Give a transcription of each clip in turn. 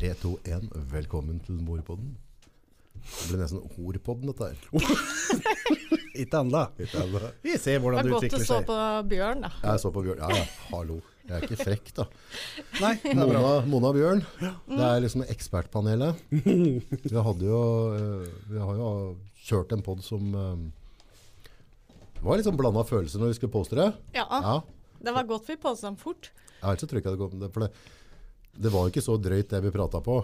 3, 2, 1. Velkommen til Morpodden. Det ble nesten Horpodden, dette her. Ikke ennå. Vi ser Det hvordan seg. det godt du utvikler så på Bjørn, da. Jeg så på Bjørn. Ja, ja, hallo. Jeg er ikke frekk, da. Nei, er. Mona, Mona Bjørn, det er liksom ekspertpanelet. Vi, hadde jo, eh, vi har jo kjørt en podd som eh, Det var litt sånn blanda følelser når vi skulle poste det. Ja, Ja, Det var godt vi påste dem fort. jeg har ikke så det. For det, det var ikke så drøyt det vi prata på.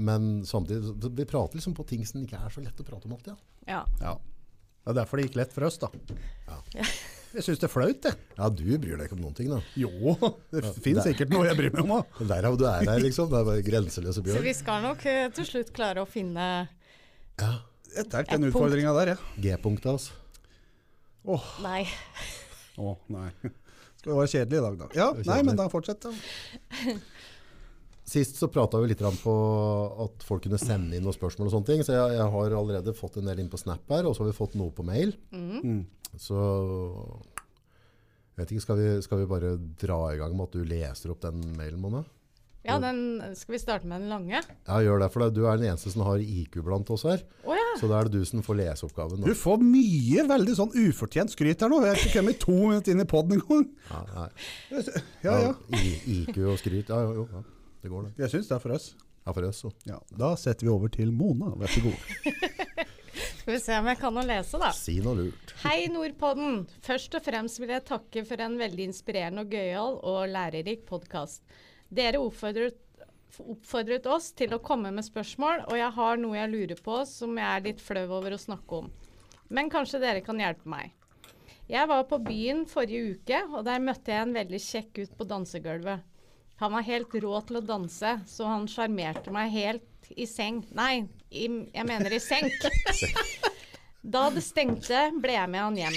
Men samtidig, vi prater liksom på ting som ikke er så lett å prate om alltid. Ja. Ja. Ja. Det er derfor det gikk lett for oss, da. Ja. Jeg syns det er flaut, det. Ja, du bryr deg ikke om noen ting, da. Jo, det finnes det- sikkert noe jeg bryr meg om. da. Derav du er her, liksom. Det er bare grenseløse bjørn. Så vi skal nok eh, til slutt klare å finne Ja, Jeg tar den utfordringa der, ja. G-punktet, altså. Åh, Nei. å, nei. Skal det være kjedelig i dag, da? Ja, nei, men da fortsett, da. Sist så prata vi litt på at folk kunne sende inn noen spørsmål og sånne ting. Så jeg, jeg har allerede fått en del inn på Snap her, og så har vi fått noe på mail. Mm. Så jeg vet ikke, skal vi, skal vi bare dra i gang med at du leser opp den mailen, Mona? Ja, den, skal vi starte med den lange? Ja, gjør det, for du er den eneste som har IQ blant oss her. Oh, ja. Så da er det du som får leseoppgaven. Du får mye veldig sånn ufortjent skryt her nå. Jeg har ikke kommet to minutter inn i poden engang. Ja. Ja, ja. IQ og skryt, ja, jo, jo, ja, det går det. Jeg syns det er for oss. Ja, for oss. Ja, Da setter vi over til Mona, vær så god. Skal vi se om jeg kan å lese, da. Si noe lurt. Hei, Nordpodden. Først og fremst vil jeg takke for en veldig inspirerende og gøyal og lærerik podkast. Dere oppfordret, oppfordret oss til å komme med spørsmål, og jeg har noe jeg lurer på som jeg er litt flau over å snakke om. Men kanskje dere kan hjelpe meg. Jeg var på byen forrige uke, og der møtte jeg en veldig kjekk gutt på dansegulvet. Han var helt rå til å danse, så han sjarmerte meg helt i seng. Nei, i, jeg mener i senk. Da det stengte, ble jeg med han hjem.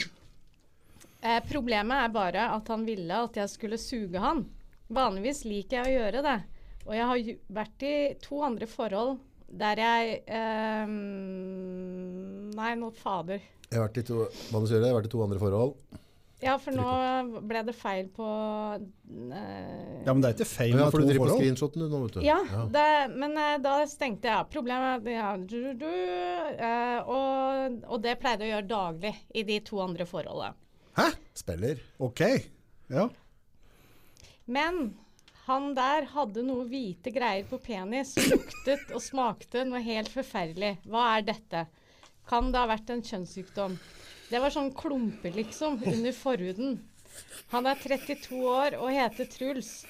Eh, problemet er bare at han ville at jeg skulle suge han. Vanligvis liker jeg å gjøre det, og jeg har vært i to andre forhold der jeg eh, Nei, nå fader. Jeg har vært i to, jeg har vært i to andre forhold. Ja, for nå ble det feil på uh, Ja, Men det er ikke feil Ja, for du driver på forhold. screenshoten du nå, vet du. Ja, Det, men uh, da stengte jeg av. Problemet ja, du, du, uh, og, og det pleide jeg å gjøre daglig i de to andre forholdene. Hæ? Spiller. Ok. Ja. Men han der hadde noe hvite greier på penis som luktet og smakte noe helt forferdelig. Hva er dette? Kan det ha vært en kjønnssykdom? Det var sånn klumper, liksom, under forhuden. Han er 32 år og heter Truls.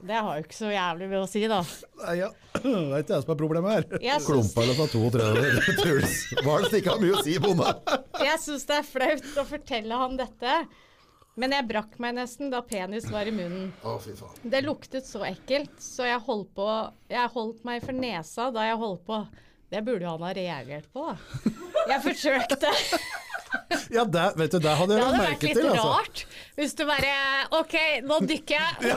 Det har jo ikke så jævlig med å si, da. Nei, ja. Det er ikke jeg som er problemet her. Klumpa eller fra 32, Truls. Hva er det som ikke har mye å si, bonde? jeg syns det er flaut å fortelle han dette. Men jeg brakk meg nesten da penis var i munnen. Å, fy faen. Det luktet så ekkelt, så jeg holdt på Jeg holdt meg for nesa da jeg holdt på. Det burde jo han ha reagert på, da. Jeg forsøkte. Ja, det, vet du, det hadde Det hadde vært litt til. Altså. rart hvis du bare OK, nå dykker jeg.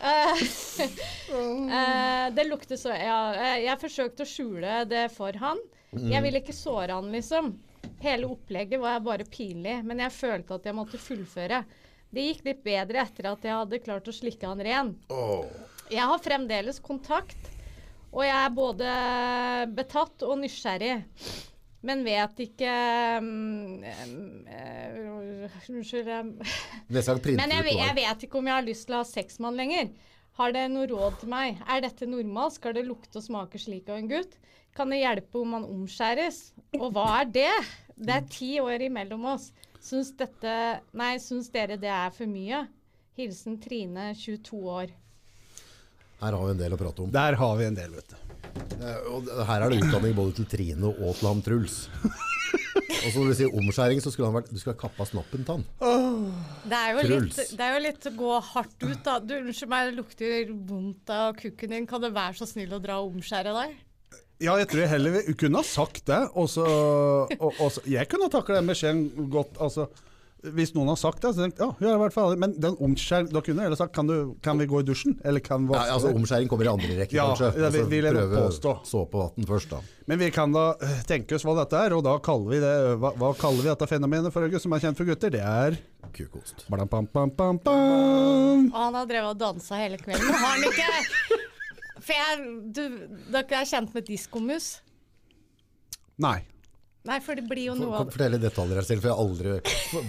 uh, uh, det lukter så ja, eh, Jeg forsøkte å skjule det for han. Jeg ville ikke såre han, liksom. Hele opplegget var bare pinlig, men jeg følte at jeg måtte fullføre. Det gikk litt bedre etter at jeg hadde klart å slikke han ren. Jeg har fremdeles kontakt, og jeg er både betatt og nysgjerrig. Men vet ikke mm, eh, Unnskyld. Um, um, uh, Men jeg, jeg vet ikke om jeg har lyst til å ha sex med han lenger. Har dere noe råd til meg? Er dette normalt? Skal det lukte og smake slik av en gutt? Kan det hjelpe om man omskjæres? Og hva er det? Det er ti år imellom oss. Syns dette Nei, syns dere det er for mye? Hilsen Trine, 22 år. Her har vi en del å prate om. Der har vi en del, vet du. Og her er det utdanning både til Trine og til han Truls. Og så når du sier omskjæring, så skulle han vært Du skulle ha kappa snoppen til han. Det er jo litt, Truls. det er jo litt å gå hardt ut, da. Du, unnskyld meg, det lukter vondt av kukken din. Kan du være så snill å dra og omskjære deg? Ja, jeg tror jeg heller vi kunne ha sagt det. Og så, og, også, jeg kunne ha takla den beskjeden godt. Altså, Hvis noen har sagt det, så tenkte jeg ja, ja, i hvert fall. Men den omskjæring Da kunne jeg heller sagt kan, du, kan vi gå i dusjen? Eller kan vi Nei, altså Omskjæring kommer i andre rekke, Ja, kanskje. det vi, Altså, nok prøve påstå. såpevann først, da. Men vi kan da eh, tenke oss hva dette er, og da kaller vi det Hva, hva kaller vi dette fenomenet for August, som er kjent for gutter? Det er Kukost. bam, bam, bam, bam. Og han har drevet og dansa hele kvelden. Har han ikke For jeg, du, dere er kjent med diskomus? Nei. Nei, for det blir jo noe av Fortell i detaljer her selv, for jeg har aldri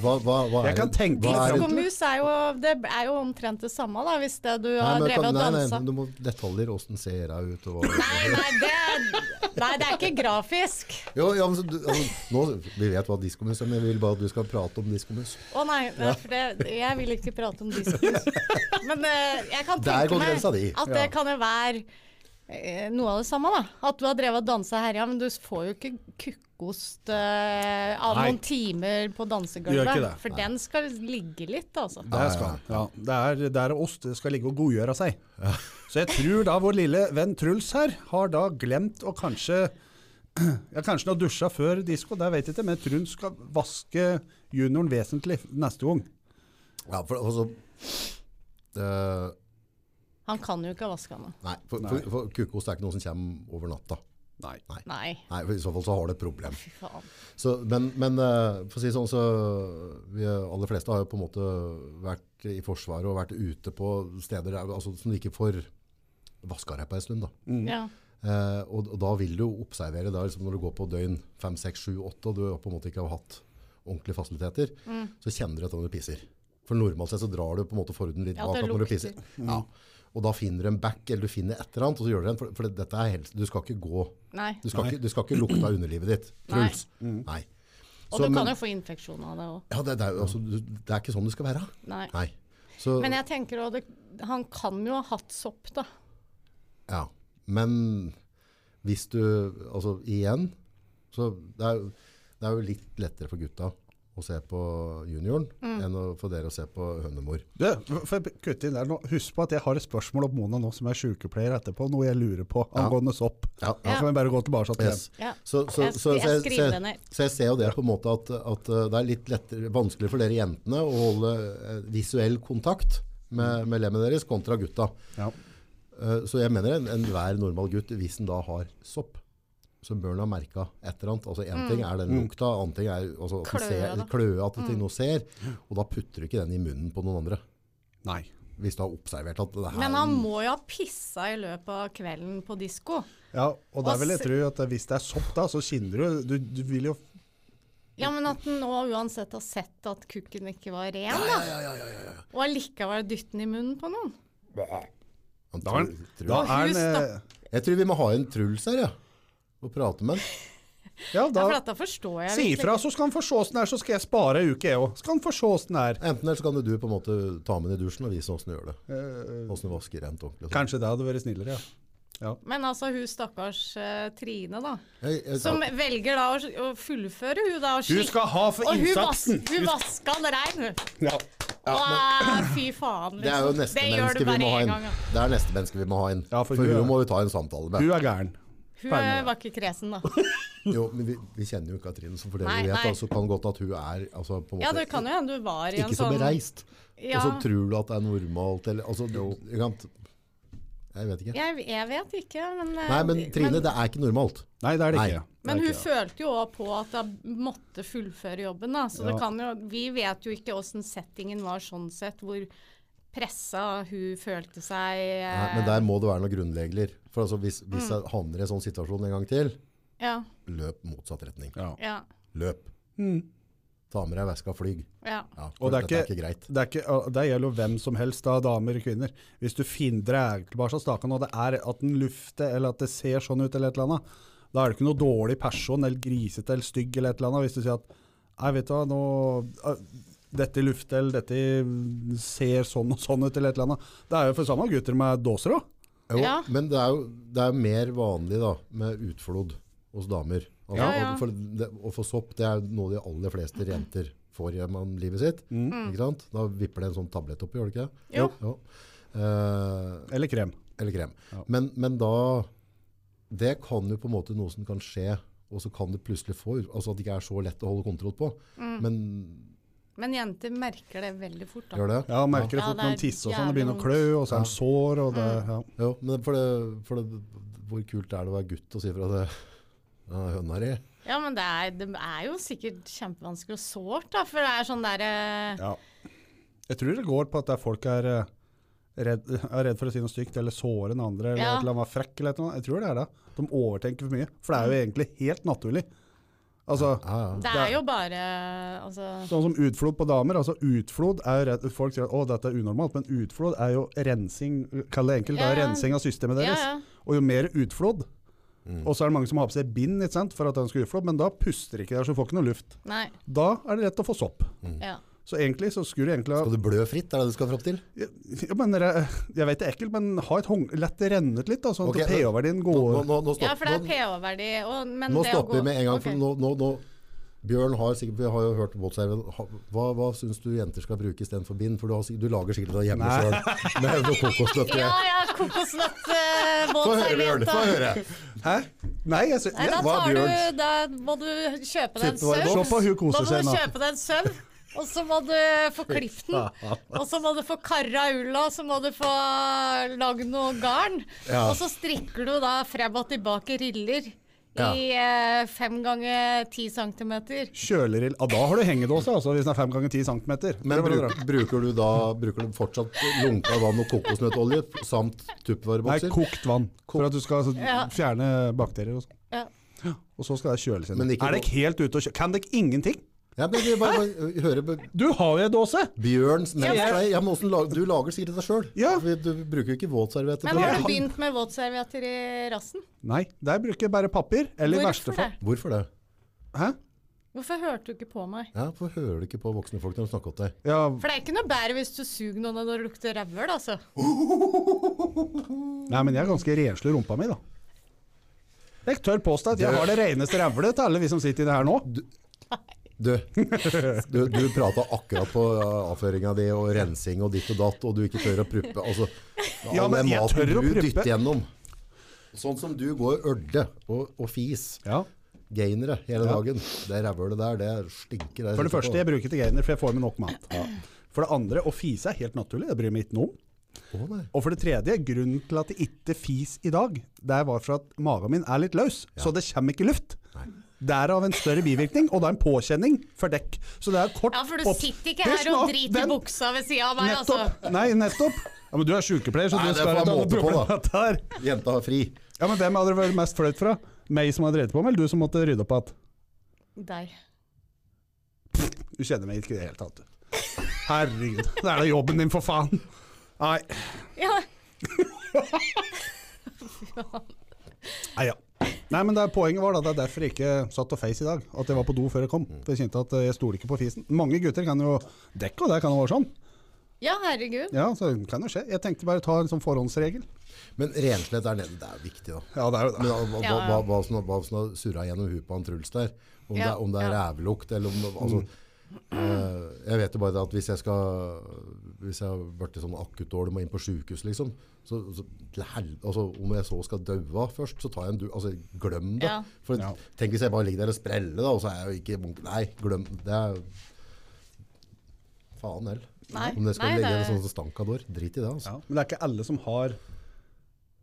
Hva, hva, hva Jeg er kan det- tenke hva meg er er jo, det er jo omtrent det samme, da, hvis det du har drevet kan- og nei, dansa. nei, du må detaljer, åssen ser jeg ut og hva Nei, nei, det, nei, det er ikke grafisk. Jo, ja, men så, du, altså, nå, Vi vet hva diskomus er, men jeg vil bare at du skal prate om diskomus. Å nei, nei, for det, jeg vil ikke prate om diskomus. Men eh, jeg kan tenke meg at det kan jo være eh, noe av det samme, da. At du har drevet og dansa her, ja, men du får jo ikke kukkost eh, av Nei. noen timer på Du gjør ikke dansegulvet. For For den skal ligge litt, altså. Det skal. Ja, det er der ost det skal ligge og godgjøre seg. Så jeg tror da vår lille venn Truls her har da glemt å kanskje ja, Kanskje han har dusja før disko, det vet jeg ikke, men jeg tror han skal vaske junioren vesentlig neste gang. Ja, for altså eh, Han kan jo ikke vaske den. Nei, for, for, for kukost er ikke noe som kommer over natta. Nei. Nei. Nei, Nei, for I så fall så har du et problem. fy faen. Så, men men eh, for å si sånn, så vi aller fleste har jo på en måte vært i Forsvaret og vært ute på steder der, altså, som du ikke får vaska deg på en stund. da. Ja. Eh, og, og da vil du observere da, liksom når du går på døgn 5, 6, 7, 8 og du på en måte ikke har hatt ordentlige fasiliteter, Mm. så kjenner du etter når du pisser. For normalt sett så drar du på en måte forhuden litt Ja, bak når du pisser. Mm. Ja. Og da finner du en back, eller du finner et eller annet, og så gjør du en, For, for dette er helst, du skal ikke gå, Nei. du skal, ikke, du skal ikke lukte av underlivet ditt. Nei. Truls. Nei. Og Så, du men- kan jo få infeksjon av det òg. Ja, det, det, er, altså, det er ikke sånn det skal være. Nei. Nei. Så, Men jeg tenker også, det, han kan jo ha hatt sopp, da. ja. Men hvis du Altså igjen så det er, det er jo litt lettere for gutta å se på junioren Mm. enn å, for dere å se på hønemor. Du, for jeg inn der nå, Husk på at jeg har et spørsmål om Mona nå som er sykepleier etterpå, noe jeg lurer på angående sopp. Ja, Da kan vi bare gå tilbake til Yes. den. Ja. Så, så, Jeg så, jeg det ser jo det på en måte at, at uh, det er litt lettere, vanskelig for dere jentene å holde eh, visuell kontakt med, med lemmet deres kontra gutta. Ja. Eh, Så jeg mener en- enhver normal gutt, hvis han da har sopp, så bør den ha merka et eller annet. Altså En ting er den lukta, annen ting er altså, at Kløe, ser, kløe, at ting noe ser. Og da putter du ikke den i munnen på noen andre. Nei. Hvis du har observert at det her Men han må jo ha pissa i løpet av kvelden på disko. Ja, og der vil jeg tro at hvis det er sopp, da, så kjenner du Du, du vil jo Ja, men at han nå uansett har sett at kukken ikke var ren, da. Ja, ja, ja, Og allikevel dytte den i munnen på noen. han Da er han... Da er hus, den eh, Jeg tror vi må ha en Truls her, ja. Og prate med han. Ja, Ja, for dette forstår jeg Si ifra, så skal han få se åssen det er, så skal jeg spare ei uke, jeg òg. Skal han få se åssen det er. Enten eller så kan du på en måte ta med den i dusjen og vise åssen du gjør det. Eh, Åssen du vasker rent ordentlig. sånn. kanskje det hadde vært snillere, ja. Men altså, hun stakkars uh, Trine, da. Jeg, jeg, Som velger da å, å fullføre, hun da. og hun skal ha for Og hun, vas, innsatsen! hun vaska han rein, hun. Ja. Åh, fy faen, liksom. det er jo neste det gjør menneske du vi bare må ha én inn. gang. Ja. Det er neste menneske vi må ha inn. Ja, for for hun hun må vi ta en samtale med. Hun er gæren. Hun eh, det. var ikke kresen, da. Jo, men vi, vi kjenner jo Katrine, så for det vi vet, nei. da, kan godt at hun er altså, på en måte, Ja, det kan jo hende du var i en ikke så sånn bereist. Ja, Og så tror du at det er normalt, eller altså, sant? Jeg vet ikke. jeg, jeg vet ikke, men eh, Nei, men Trine, det er ikke normalt. Nei, det er det ikke. Er Men hun ikke følte jo òg på at hun måtte fullføre jobben. Da. Så Ja. det kan jo, vi vet jo ikke åssen settingen var sånn sett, hvor pressa hun følte seg. eh, Nei, men der må det være noen grunnregler. For altså, hvis, hvis Mm. jeg havner i en sånn situasjon en gang til, Ja, løp motsatt retning. Ja. ja, Løp. Mm. Ta med deg veska og flyg. ja. Ja, Og det er ikke, er ikke- greit. Det, er ikke, det gjelder jo hvem som helst, da, damer og kvinner. Hvis du finner deg tilbake av staken, og det er at den lufter, eller at det ser sånn ut, eller et eller annet, da er det ikke noe dårlig person, eller grisete, eller stygg, eller et eller annet. Hvis du sier at Nei, vet du hva, nå Dette lufter, eller dette ser sånn og sånn ut, eller et eller annet. Det er jo for samme gutter med dåser òg. Jo, Ja. Men det er jo det er mer vanlig da, med utflod hos damer. Altså, Ja, ja. og For det, å få sopp det er noe de aller fleste jenter får gjennom livet sitt. Ikke sant? Da vipper det en sånn tablett oppi, gjør det ikke det? Jo. Jo. Uh, Eller krem. eller krem. Ja. Men, men da Det kan jo på en måte noe som kan skje, og så kan det plutselig få Altså at det ikke er så lett å holde kontroll på. Men Men jenter merker det veldig fort. da. Gjør det? Ja, merker det Ja, fort når de tisser og sånn. Det begynner å klø, og så er de sår, og det ja. Jo, men for det, for det, hvor kult er det å være gutt og si fra det ja, høna di? Ja, men det er, det er jo sikkert kjempevanskelig og sårt, da. For det er sånn derre ja. Jeg tror det går på at det folk er eh, redd, er redd for å si noe stygt, eller såre den andre, eller Ja. et eller frekk eller noe. Jeg tror det er det. De overtenker for mye. For det er jo egentlig helt naturlig. Altså, Ja, ja. Det er jo bare Altså Sånn som utflod på damer. altså Utflod er jo Folk sier at å, dette er unormalt, men utflod er jo rensing Kall det enkelt, det er Ja, ja. rensing av systemet deres. ja. Og jo mer utflod Og så er det mange som har på seg bind ikke sant, for at den skal utflod, men da puster ikke der, så du får ikke noe luft. Nei. Da er det rett å få sopp. Ja. Så egentlig så skulle du egentlig ha Skal du blø fritt, er det du skal fram til? ja, men, Jeg, jeg vet det er ekkelt, men ha et hång, lett det rennet litt, da, sånn Ok, at pH-verdien går nå, nå, nå, ja, for det er pH-verdi. nå det stopper vi med en gang. okay. For nå, nå, nå, Bjørn har sikkert, vi har jo hørt båtserven. Hva, hva syns du jenter skal bruke istedenfor bind? For du, har, du lager sikkert det hjemme sjøl. Med noe kokosnøtt. Ja, ja, kokosnøtt uh, Få høre, Bjørn. Hæ? Nei, jeg syns ja, da, tar du, da må du kjøpe deg en søvn. Se på hun koser Da seg må nå. du kjøpe deg en søvn, og så må du få klipt den. Og så må du få karra ulla, og så må du få lagd noe garn. Ja. Og så strikker du da frem og tilbake riller Ja. i eh, fem ganger ti centimeter. Kjølerill. Ja, da har du hengedåse, altså, hvis den er fem ganger ti centimeter. Men bruk, bruker du da bruker du fortsatt lunka vann og kokosnøttolje samt Nei, kokt vann. For at du skal altså, Ja. fjerne bakterier og sånn. Ja. Og så skal det kjøles inn. Er dere helt ute og kjøre? Kan dere ingenting? Ja, men vi bare, bare hører Du har jo en dåse! Bjørns men- Ja, men lag- du lager sikkert deg sjøl. Ja. Du bruker jo ikke våtservietter. Men har du begynt med våtservietter i rassen? Nei, der bruker jeg bare papir. Eller i verste Hvorfor fall det? Hvorfor det? Hæ? Hvorfor hørte du ikke på meg? Ja, Hvorfor hører du ikke på voksne folk når de snakker til deg? Ja, For det er ikke noe bedre hvis du suger noen når det lukter rævhøl, altså. nei, men jeg er ganske renslig i rumpa mi, da. Jeg tør påstå at jeg har det reneste rævlet til alle vi som sitter i det her nå. Du, du, du prata akkurat på ja, avføringa di og rensing og ditt og datt, og du ikke tør å pruppe. Altså, Ja, all den maten du dytter gjennom. Sånn som du går ørde og, og fis. Ja. Gainere hele Ja. dagen. Det rævhølet der, det stinker. For det første, jeg bruker ikke gainer, for jeg får med nok mat. For det andre, å fise er helt naturlig, det bryr meg ikke noe om. Oh. Og for det tredje, grunnen til at jeg ikke fis i dag, det var for at magen min er litt løs, så det kommer ikke luft. Derav en større bivirkning, og da en påkjenning for dekk. Så det er kort Ja, for du opp- sitter ikke her og driter i den- buksa ved sida av meg, altså. Nei, nettopp. Ja, men du er sykepleier, så Nei, du det skal ha måte på, problem. Jenta har fri. Ja, men hvem hadde det vært mest flaut fra? Meg som har drevet på med, eller du som måtte rydde opp igjen? Deg. Du kjenner meg ikke i det hele tatt. du. Herregud. Det er da jobben din, for faen. Nei. Ja. Nei, ja. Nei, men det er, Poenget var da, det er derfor jeg ikke satt og feis i dag. At jeg var på do før jeg kom. For Jeg kjente at eh, jeg stoler ikke på fisen. Mange gutter kan jo dekke, og det kan jo være sånn. ja, herregud. Ja, så det kan jo skje. Jeg tenkte bare å ta en sånn forhåndsregel. Men renslighet er, det er viktig, da. Ja, det er jo det. hva, hva, Ja, ja. hva, hva, som, hva som har surra gjennom huet på han Truls der, om, det, Ja, er- om det er ja. rævlukt eller om altså, eh, Jeg vet jo bare det at hvis jeg skal Hvis jeg har vært sånn akuttdårlig og må inn på sjukehus, liksom så, så til hel, altså, Om jeg så skal daue først, så tar jeg en du... Altså, glem det. Ja. For Ja. Tenk hvis jeg bare ligger der og spreller, da, og så er jeg jo ikke munk- Nei, glem det. er Faen heller. Om det skal nei, ligge det- en sånn stankador. Drit i det, altså. Ja, men det er ikke alle som har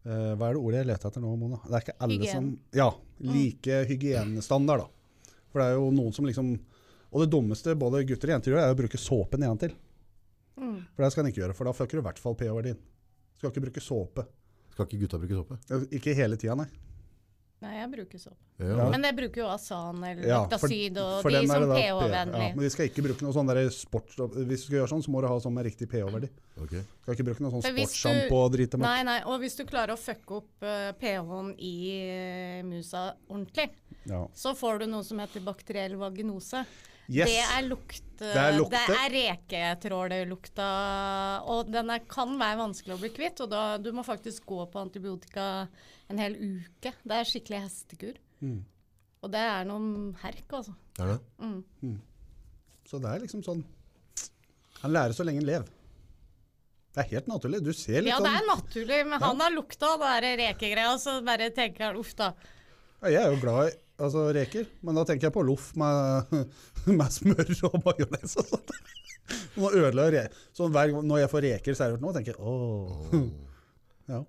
uh, Hva er det ordet jeg leter etter nå, Mona? Det er ikke alle Hygien. som Ja, like hygienestandard, da. For det er jo noen som liksom Og det dummeste både gutter og jenter gjør, er å bruke såpe til. Mm. For det skal en ikke gjøre, for da fucker du i hvert fall pH-verdien. Skal ikke bruke såpe. Skal ikke gutta bruke såpe? Ikke hele tida, nei. Nei, jeg bruker såpe. Ja. Men jeg bruker jo Asan eller Ja, Lactacyd og for de som pH-vennlig. Ja, men vi skal ikke bruke noe sånn der sport... Hvis du skal gjøre sånn, så må du ha sånn med riktig pH-verdi. Okay. Skal ikke bruke noe sånn sportssjampo og drite med. Nei, nei, og hvis du klarer å fucke opp uh, pH-en i uh, musa ordentlig, Ja. så får du noe som heter bakteriell vaginose. Yes. Det er lukt... Det er lukte. Det er reketrålelukta, og den er, kan være vanskelig å bli kvitt. Og da, du må faktisk gå på antibiotika en hel uke. Det er skikkelig hestekur. Mm. Og det er noen herk, altså. Er det? Så det er liksom sånn Han lærer så lenge han lever. Det er helt naturlig. Du ser litt Ja, det sånn er naturlig, men han har lukta den det rekegreia, så bare tenker han uff da. Ja, Jeg er jo glad i altså reker. Men da tenker jeg på loff med, med smør og majones og sånt. Nå ødela jeg Sånn hver gang når jeg får reker servert nå, tenker jeg åh. Ja.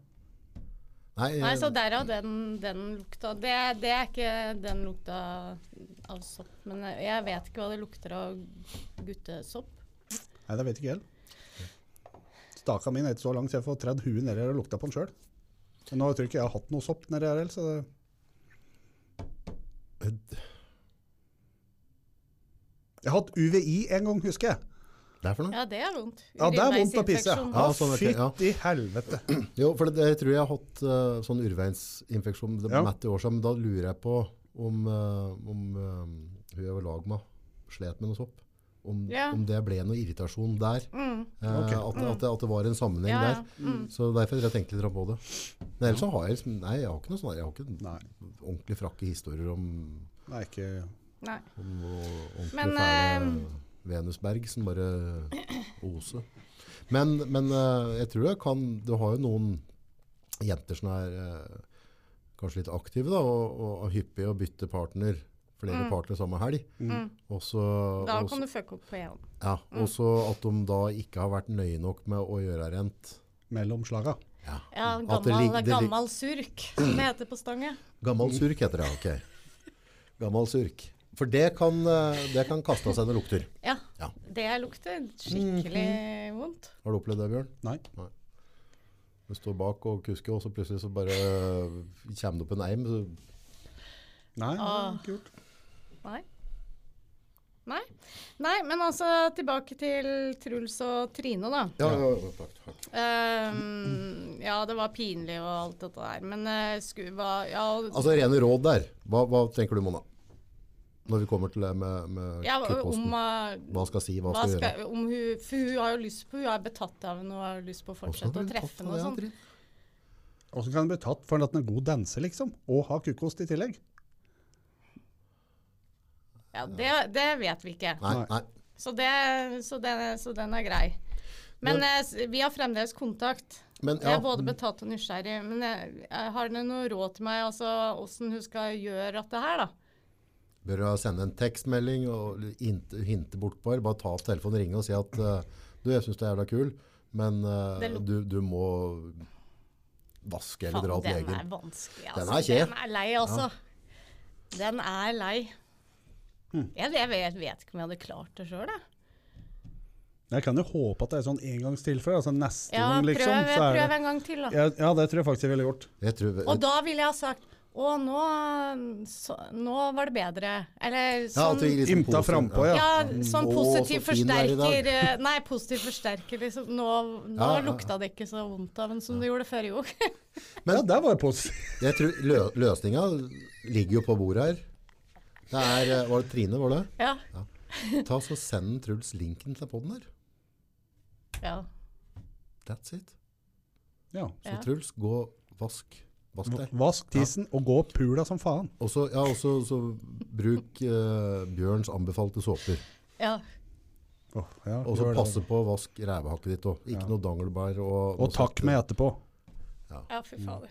Nei, Nei, eh, så derav den, den lukta. Det, det er ikke den lukta av sopp. Men jeg vet ikke hva det lukter av guttesopp. Nei, det vet ikke jeg heller. Staka min er ikke så lang, så jeg får tredd huet nedi og lukta på den sjøl. Nå tror jeg ikke jeg har hatt noe sopp nedi her heller, så det Jeg har hatt UVI en gang, husker jeg. det er for noe? Ja, det er vondt. Ja, det er vondt å pisse. Ja, sånn, okay, ja. Fytti helvete. Jo, for det, jeg tror jeg har hatt uh, sånn urveinsinfeksjon det Ja. mett i år siden, men da lurer jeg på om, uh, om uh, hun jeg var lag med slet med noe sopp. Om, yeah. om det ble noe irritasjon der. Mm. Eh, Ok. at, at, det, at det var en sammenheng Ja, ja. der. Mm. Så derfor har jeg tenkt litt på det. Men ellers så har jeg liksom, nei, jeg har ikke noe sånn, jeg har ikke Nei, ordentlig frakke historier om, nei ikke Nei. om noe ordentlig Men, fæle eh, Venusberg som bare oser. Men, men uh, jeg tror jeg kan, du har jo noen jenter som er uh, kanskje litt aktive da, og, og er hyppige og bytter partner, flere Mm. partnere samme helg. Mm. Også, Da kan også, kan du fucke opp på én. ja, og så at de da ikke har vært nøye nok med å gjøre rent. mellom slaga. Ja. Ja, det gammal, lig- det lig- gammal surk, som det heter på Stange. Gammel surk heter det, ok. Gammel surk. For det kan, eh, det kan kaste av seg noen lukter. Ja, Ja. det lukter skikkelig vondt. Har du opplevd det, Bjørn? Nei. Du står bak og kusker, og så plutselig så bare øh, kommer det opp en eim. Så, Nei, det har er ikke gjort. Nei. Nei. Nei, men altså tilbake til Truls og Trine, da. ja, ja, ja, takk, takk. Um, ja, det var pinlig og alt dette der, men uh, sku, hva Ja, Altså rene råd der. Hva, hva tenker du, Mona? Når vi kommer til det med, med ja kuttposten. om uh, Hva skal si, hva, hva skal, skal, gjøre? om hun, For hun har jo lyst på Hun er betatt av henne og har lyst på å fortsette å treffe henne og sånn. Hvordan kan hun bli tatt for at hun er god danser, liksom? Og har kukkost i tillegg? Ja, det, det vet vi ikke. Nei, nei. Så, det, så, den, så den er grei. Men eh, vi har fremdeles kontakt. Men Jeg ja, er både betatt og nysgjerrig. Men jeg, jeg har dere noe råd til meg, altså åssen hun skal gjøre dette her, da? bør du sende en tekstmelding og hinte, hinte bort på her. Bare ta opp telefonen, ringe og si at uh, du, jeg syns du er jævla kul, men uh, du, du må vaske eller dra til den er vanskelig, Den altså. er kje. Den er lei, altså. Den er lei. Jeg, jeg vet, vet ikke om jeg hadde klart det sjøl, jeg. Jeg kan jo håpe at det er sånn engangstilfelle. Altså neste Ja, gang, liksom. prøv, så er prøv en gang til, da. ja, ja, det tror jeg faktisk jeg ville gjort. Jeg tror, Og da ville jeg ha sagt å, nå, så, nå var det bedre. Eller sånn ja, liksom Ymta frampå, Ja, ja. sånn Å, positiv så er i forsterker eh, Nei, positiv forsterker liksom. Nå, nå Ja, ja, ja. lukta det ikke så vondt av den som det gjorde før, jo. Men ja, der var jeg positiv. Jeg tror lø løsninga ligger jo på bordet her. Det er, øh, var det Trine, var det? ja. Ta så Send Truls linken til poden her. ja. That's it. Ja. Så Ja. Truls, gå vask. Vask deg. Vask tissen og gå pula som faen. Og så ja, også, så bruk eh, Bjørns anbefalte såper. ja. Oh, ja, Og så passe på å vaske rævehakket ditt òg. Ikke Ja. noe dangelbær. Og, Og takk med etterpå. Ja, fy fader.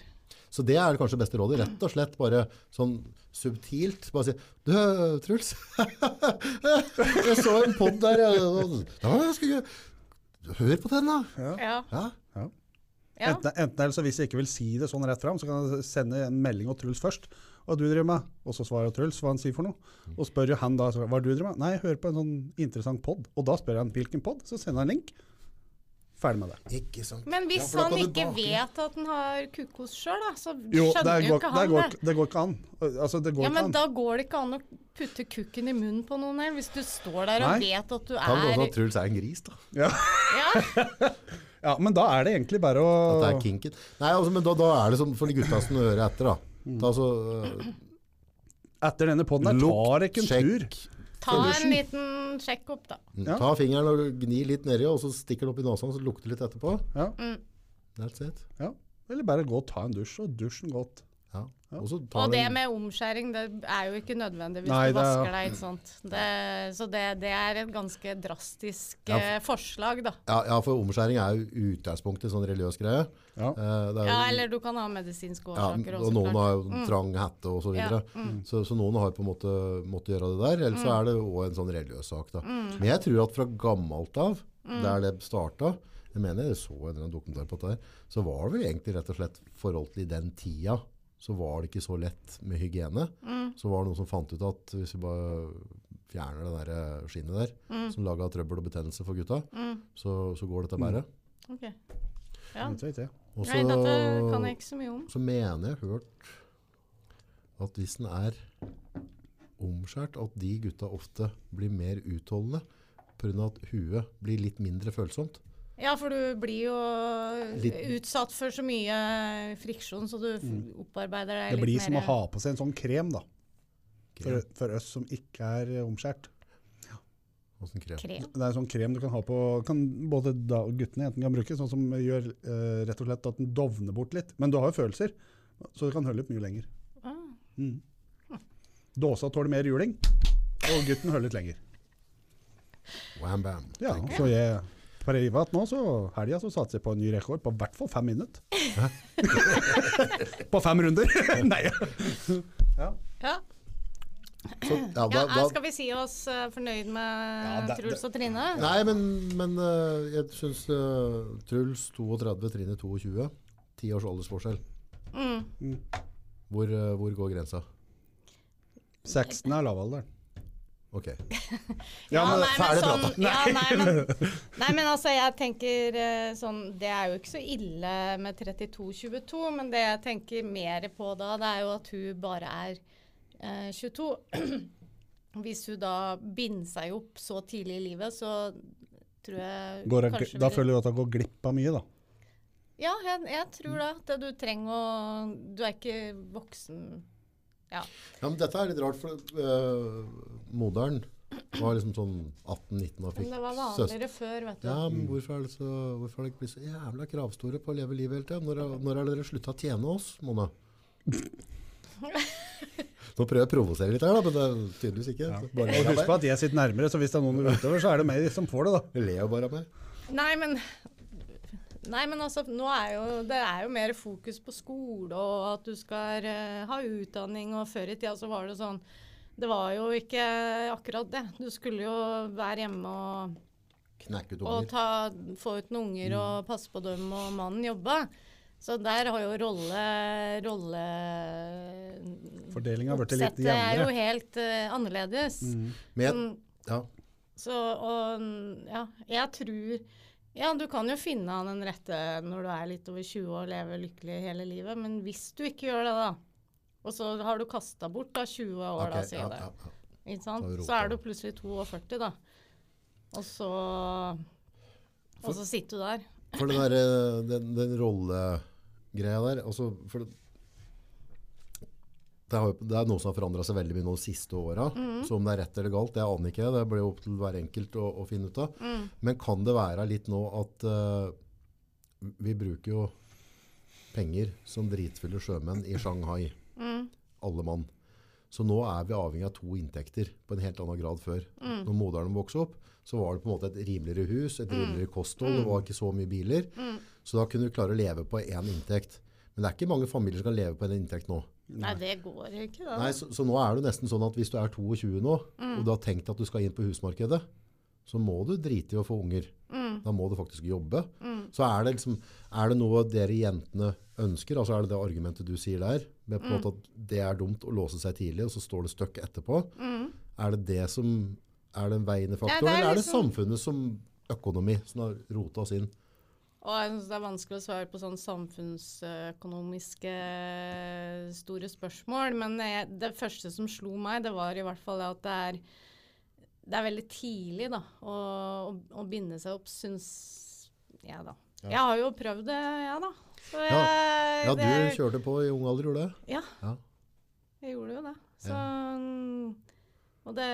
Så det er kanskje beste rådet. Rett og slett bare sånn subtilt. Bare si Du, Truls. jeg så en pod der. Ja, jeg skulle Hør på den, da. Ja. Ja. ja. Enten, enten eller så hvis jeg ikke vil si det sånn rett fram, så kan jeg sende en melding til Truls først. Hva du driver med? Og så svarer Truls hva han sier for noe. Og spør jo han da hva du driver med. Nei, hør på en sånn interessant pod. Og da spør han hvilken pod, så sender han link. Ferdig med det. Ikke sant. Men hvis Ja, han ikke bake. vet at han har kukkos sjøl, da, så Jo, skjønner jo ikke ikke det, han går, det. det går ikke an. Altså, det går Ja, ikke men an. da går det ikke an å putte kukken i munnen på noen her, hvis du står der og vet at du Kan det også er at Truls er en gris, da. Ja. Ja, ja, men da er det egentlig bare å At det er kinken. Nei, altså, men da, da er det som for de gutta som hører etter, da. Ta så, uh... Etter denne poden her tar ikke en tur. Ta en liten sjekk opp, da. Ja. Ta fingeren og gni litt nedi, og så stikker det opp i nesa, så lukter litt etterpå. Ja, That's it. ja. Eller bare gå og ta en dusj, og dusjen godt. Ja. Og, så tar Og det med omskjæring, det er jo ikke nødvendig hvis Nei, du det er- vasker deg, ikke sant. Det, så det, det er et ganske drastisk Ja, for, forslag, da. ja, ja, for omskjæring er jo utgangspunktet en sånn religiøs greie. Ja. Eh, det er jo- Ja, eller du kan ha medisinske Ja, årsaker og også, noen klart. har jo trang hette og så videre. Ja, mm. Så, så noen har på en måte måttet gjøre det der, ellers så er det også en sånn religiøs sak. Da. Men jeg tror at fra gammelt av, der det starta, jeg mener jeg så en eller annen dokumentar på dette her, så var det vel egentlig rett og slett forhold til i den tida, så var det ikke så lett med hygiene. Så var det noen som fant ut at hvis vi bare fjerner det der skinnet der, som laga trøbbel og betennelse for gutta, så, så går dette bare. Ok. Ja. Ikke Nei, dette kan jeg ikke så mye om. så mener jeg hørt at hvis den er omskjært, at de gutta ofte blir mer utholdende pga. at huet blir litt mindre følsomt. Ja, for du blir jo Litt- utsatt for så mye friksjon, så du f- opparbeider deg Mm. Det litt blir som å ha på seg en sånn krem, da. For, for oss som ikke er eh, omskjært. Åssen krem. krem. Det er en sånn krem du kan ha på kan Både da, guttene og jentene kan bruke, sånn som gjør eh, rett og slett at den dovner bort litt. Men du har jo følelser, så det kan holde litt mye lenger. Ah. Mm. Dåsa tåler mer juling, og gutten holder litt lenger. Wham bam. Ja, så jeg privat nå, så helga så satser jeg på en ny rekord på i hvert fall fem minutter. på fem runder! Nei. Ja. Ja. Så, ja, da, ja, Skal vi si oss eh, fornøyd med Ja, da, Truls og Trine? nei, men, men eh, jeg syns uh, Truls 32, Trine 22. Ti års aldersforskjell. Mm. Hvor, uh, hvor går grensa? 16 er lavalderen. Ok. Ja, men nei, men ferdig sånn, prata. ja, nei, men, nei, men altså, jeg tenker sånn Det er jo ikke så ille med 32-22, men det jeg tenker mer på da, det er jo at hun bare er eh, 22. Hvis hun da binder seg opp så tidlig i livet, så tror jeg Går, jeg- kanskje da føler du at det går glipp av mye, da. Ja, jeg, jeg tror det. At du trenger å Du er ikke voksen Ja. Ja, men dette er litt rart, for uh, moderen var liksom sånn 18-19 og fikk søster. det var vanligere før, vet du. Ja, men hvorfor er, det så, hvorfor har dere blitt så jævla kravstore på å leve livet hele tida? Når, er- når er dere slutta å tjene oss, Mona? Nå prøver jeg å provosere litt her, da, men det er tydeligvis ikke. Ja. Bare Og husk på at jeg sitter nærmere, så hvis det er noen utover, så er det meg som får det, da. Ler jo bare av meg. Nei, men Nei, men altså, nå er jo Det er jo mer fokus på skole og at du skal uh, ha utdanning, og før i tida så var det sånn Det var jo ikke akkurat det. Du skulle jo være hjemme og, og ta, få ut noen unger og passe på dem, og mannen jobbe. Så der har jo rolle rolle Fordelinga har blitt litt Oppsettet er jo helt uh, annerledes. Men jeg, Sånn, ja, Så, og ja, jeg tror Ja, du kan jo finne han den rette når du er litt over 20 og lever lykkelig hele livet, men hvis du ikke gjør det, da, og så har du kasta bort da 20 år, okay, da, sier ja, det, ja, ja. ikke sant? så er du plutselig 42, da. Og så Og så sitter du der. For den, der, den, den rollegreia der altså, for det, det, har, jo- det er noe som har forandra seg veldig mye nå de siste åra. Så om det er rett eller galt, det aner ikke. Det blir opp til hver enkelt å, å finne ut av. Men kan det være litt nå at uh, vi bruker jo penger som dritfulle sjømenn i Shanghai. Alle mann. Så nå er vi avhengig av to inntekter på en helt annen grad før. Når moderen vokste opp, så var det på en måte et rimeligere hus, et rimeligere kosthold, det var ikke så mye biler. Så da kunne du klare å leve på én inntekt. Men det er ikke mange familier som kan leve på en inntekt nå. Nei, det går ikke, da. Nei, så, så nå er det nesten sånn at hvis du er 22 nå, og du har tenkt at du skal inn på husmarkedet, så må du drite i å få unger. Da må du faktisk jobbe. Så er det, liksom, er det noe dere jentene ønsker, altså er det det argumentet du sier der, med på en måte at det er dumt å låse seg tidlig, og så står det støkk etterpå. Er det det som er den veiende faktoren, ja, er eller er det liksom- samfunnet som økonomi som har rota oss inn? Og jeg synes det er vanskelig å svare på sånn samfunnsøkonomiske store spørsmål. Men jeg, det første som slo meg, det var i hvert fall at det er, det er veldig tidlig da, å, å, å binde seg opp, syns jeg da. Jeg har jo prøvd det, jeg da. Så jeg, Ja, du det- kjørte på i ung alder, gjorde du det? Ja, Ja. jeg gjorde jo det. Så, Og det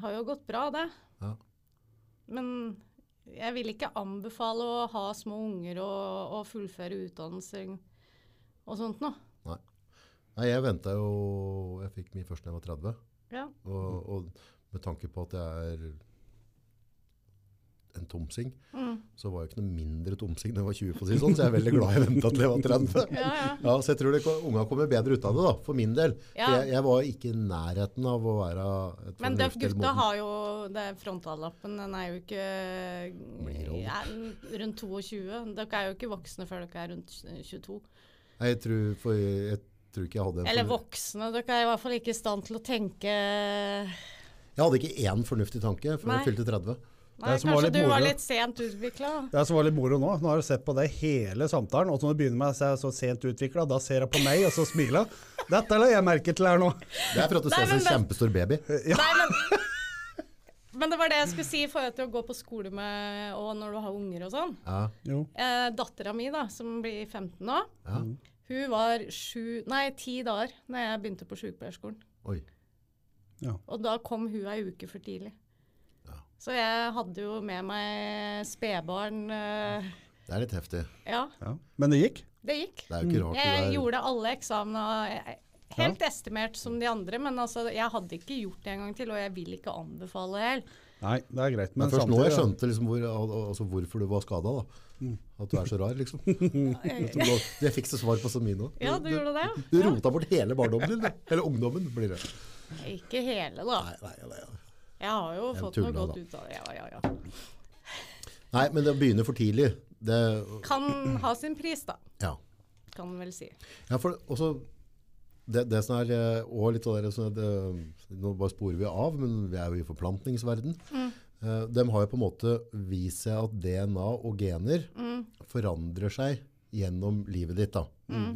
har jo gått bra, det. Ja. Men jeg vil ikke anbefale å ha små unger og, og fullføre utdannelse og sånt noe. Nei, jeg venta jo Jeg fikk min første da jeg var 30. Ja. Og, og med tanke på at jeg er en tomsing, Mm. så var jeg ikke noe mindre tomsing da jeg var 20, for å si sånn, så jeg er veldig glad jeg venta til jeg var 30. Ja, ja. Ja, så jeg tror det, unga kommer bedre ut av det, da, for min del. Ja. For jeg, jeg var ikke i nærheten av å være et Men Døff gutta har jo det Frontallappen den er jo ikke er rundt 22. Dere er jo ikke voksne før dere er rundt 22. Nei, Jeg tror, for jeg, tror ikke jeg hadde en Eller voksne. Dere er i hvert fall ikke i stand til å tenke Jeg hadde ikke én fornuftig tanke før Nei. jeg fylte 30. Nei, som var kanskje du var litt sent utvikla. Det som var litt moro nå, nå har du sett på det hele samtalen, og så når du begynner med å se så sent utvikla, da ser jeg på meg, og så smiler jeg. Dette la jeg merke til her nå. Det er for at du Nei, ser ut som en kjempestor baby. Nei, men, men det var det jeg skulle si i forhold til å gå på skole med, og når du har unger og sånn. Ja, Jo. Eh, Dattera mi, da, som blir 15 nå, ja. hun var sju, nei, ti dager da jeg begynte på sykepleierskolen. Oi. Og da kom hun ei uke for tidlig. Ja. Så jeg hadde jo med meg spedbarn. Uh, Det er litt heftig. ja, Ja. Men det gikk. det gikk. Det er jo ikke rart Jeg er gjorde alle eksamener eh, helt estimert som de andre, men altså, jeg hadde ikke gjort det en gang til, og jeg vil ikke anbefale det heller. Nei, det er greit. Men, Men først først nå jeg samtidig, skjønte liksom hvor, altså hvorfor du var skada. At du er så rar, liksom. Jeg, fikk så svar på så mye nå. ja, du gjorde det. Du rota bort hele barndommen din. Eller ungdommen, blir det. Ikke hele, da. Nei, nei, nei. Jeg har jo Jeg fått tuller, noe godt da. ut av det. Ja, ja, ja. nei, men det begynner for tidlig. Det, Kan ha sin pris, da. ja. Kan man vel si. Ja, for også det, det som er eh, og litt av det, det, eh, Nå bare sporer vi av, men vi er jo i forplantningsverden. Mm. de har jo på en måte vist seg at DNA og gener forandrer seg gjennom livet ditt. da.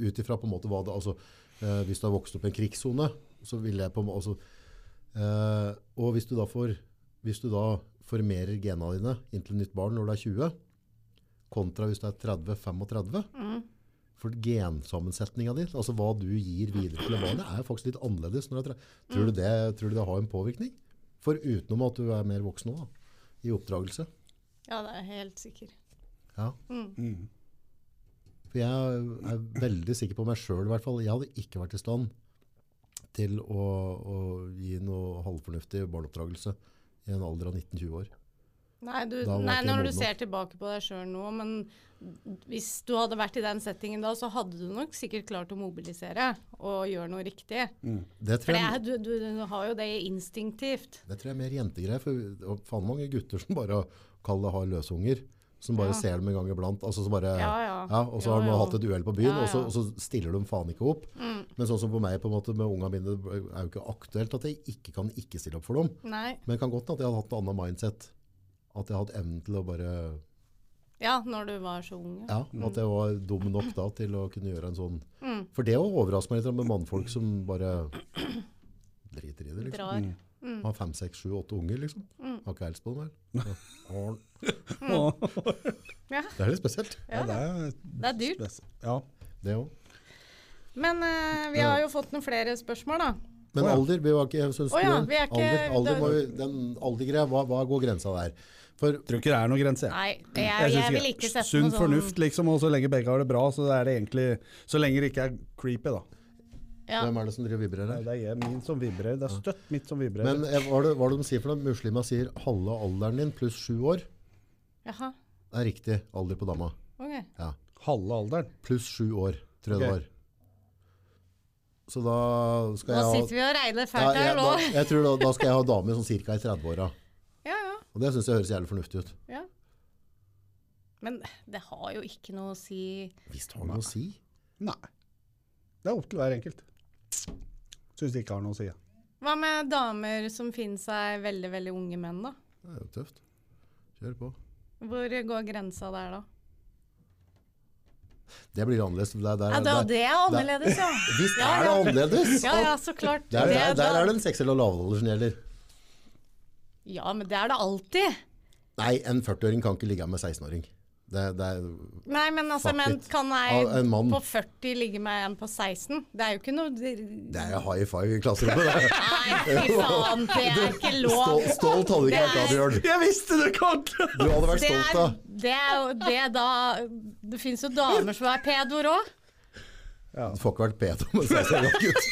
Ut ifra på en måte hva det altså, eh, Hvis du har vokst opp i en krigssone, så vil jeg på en måte altså, eh, Og hvis du da får hvis du da formerer genene dine inntil nytt barn når du er 20, kontra hvis du er 30-35 for gensammensetninga di, altså hva du gir videre til barnet, er jo faktisk litt annerledes. Når du er tre- tror, du det, tror du det har en påvirkning? For utenom at du er mer voksen nå, da, i oppdragelse. Ja, det er jeg helt sikker. Ja. Mm. For jeg er veldig sikker på meg sjøl, i hvert fall. Jeg hadde ikke vært i stand til å, å gi noe halvfornuftig barneoppdragelse i en alder av 19-20 år. Nei, du, nei når du nok. ser tilbake på deg sjøl nå, men hvis du hadde vært i den settingen da, så hadde du nok sikkert klart å mobilisere og gjøre noe riktig. Det For det er, du, du, du har jo det instinktivt. det tror jeg er mer jentegreier. For faen mange gutter som bare kaller det har løsunger, som bare Ja. ser dem en gang iblant. Altså, som bare, Ja, ja. og så har de hatt et uhell på byen, Ja, Og, så, og så stiller de faen ikke opp. Mm. Men sånn som på meg på en måte med unga mine, det er jo ikke aktuelt at jeg ikke kan ikke stille opp for dem. Nei. Men det kan godt hende at jeg hadde hatt et annet mindset. At jeg hadde hatt evnen til å bare Ja, når du var så ung. ja. Ja, at jeg var dum nok da til å kunne gjøre en sånn Mm. For det å overraske meg litt med mannfolk som bare driter i det, liksom. Drar. Mm. Har fem, seks, sju, åtte unger, liksom. Har ikke helst på dem, vel. Ja. Ja, Det er litt spesielt, ja, det er, det er dyrt. spes- Ja. det òg. Men uh, vi har jo fått noen flere spørsmål, da. Men ja. alder, vi var ikke synes oh, ja, vi er ikke- alder, alder var, vi, den aldergreia, hva, hva går grensa der? For Tror ikke det er noen grense. jeg. Nei, jeg, Jeg jeg, vil ikke sette noe sånn fornuft, liksom, og så lenge begge har det bra, så er det egentlig Så lenge det ikke er creepy, da. Ja. hvem er det som driver vibrerer her? Det er jeg, min som vibrerer. Det er støtt mitt som vibrerer. Men eh, hva er det, hva er det de sier for noe? Muslima sier halve alderen din pluss sju år Jaha, er riktig alder på dama. ok. Ja. Halve alderen. Pluss sju år, tror jeg det var. Så da skal Nå jeg ha sitter vi og regner fælt her jeg, nå. da, jeg tror da, da skal jeg ha dame sånn cirka i 30-åra. Ja, ja, Og det syns jeg høres jævlig fornuftig ut. ja. Men det har jo ikke noe å si Visst har det noe å si. Nei. Det er opp til hver enkelt. Syns det ikke har noe å si. Hva med damer som finner seg veldig, veldig unge menn, da? Det er jo tøft. Kjør på. Hvor går grensa der, da? Det blir annerledes. Der, der, Ja, det, der, det er annerledes, ja. visst Ja, er det annerledes! Ja, ja, så klart. Der, der, der er det en seksuell lavalder som gjelder. Ja, men det er det alltid. Nei, en 40-åring kan ikke ligge med en 16-åring. Det, det er Nei, men altså, men kan ei jeg på 40 ligge med en på 16? Det er jo ikke noe Det er high five i klasserommet. det. Nei, fy faen, det er ikke lov. Stol, stolt hadde ikke vært da, Bjørn. Jeg visste det kom til! Du hadde vært Det stolt da. det er jo det da Det fins jo damer som er pedoer òg. Ja. Du får ikke vært pedo med 16 år gutt.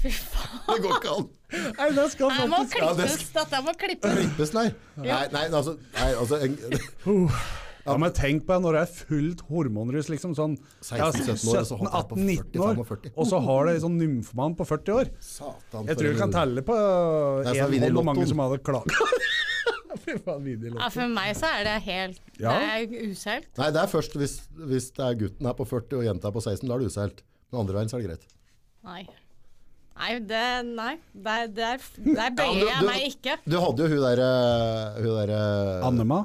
Fy faen. Det går ikke an. Nei, det skal Det må faktisk Ja, det klippes. Dette må klippes. Klippes, nei. Nei, nei, altså, nei, altså en, Ja, men tenk på det når det er fullt hormonrus, liksom sånn 16-17 år, og så holdt jeg på 18-19 år, og så har det en sånn nymfoman på 40 år. Satan. Jeg tror du kan telle på er én hånd hvor mange som hadde klaga. Ja, for meg så er det helt Ja. Det er useilt. Nei, det er først hvis, hvis det er gutten er på 40 og jenta er på 16, da er det useilt. Men andre veien så er det greit. Nei. Nei, det, nei. Der, der, der bøyer du- jeg meg ikke. Du hadde jo hun derre Hun derre Annema?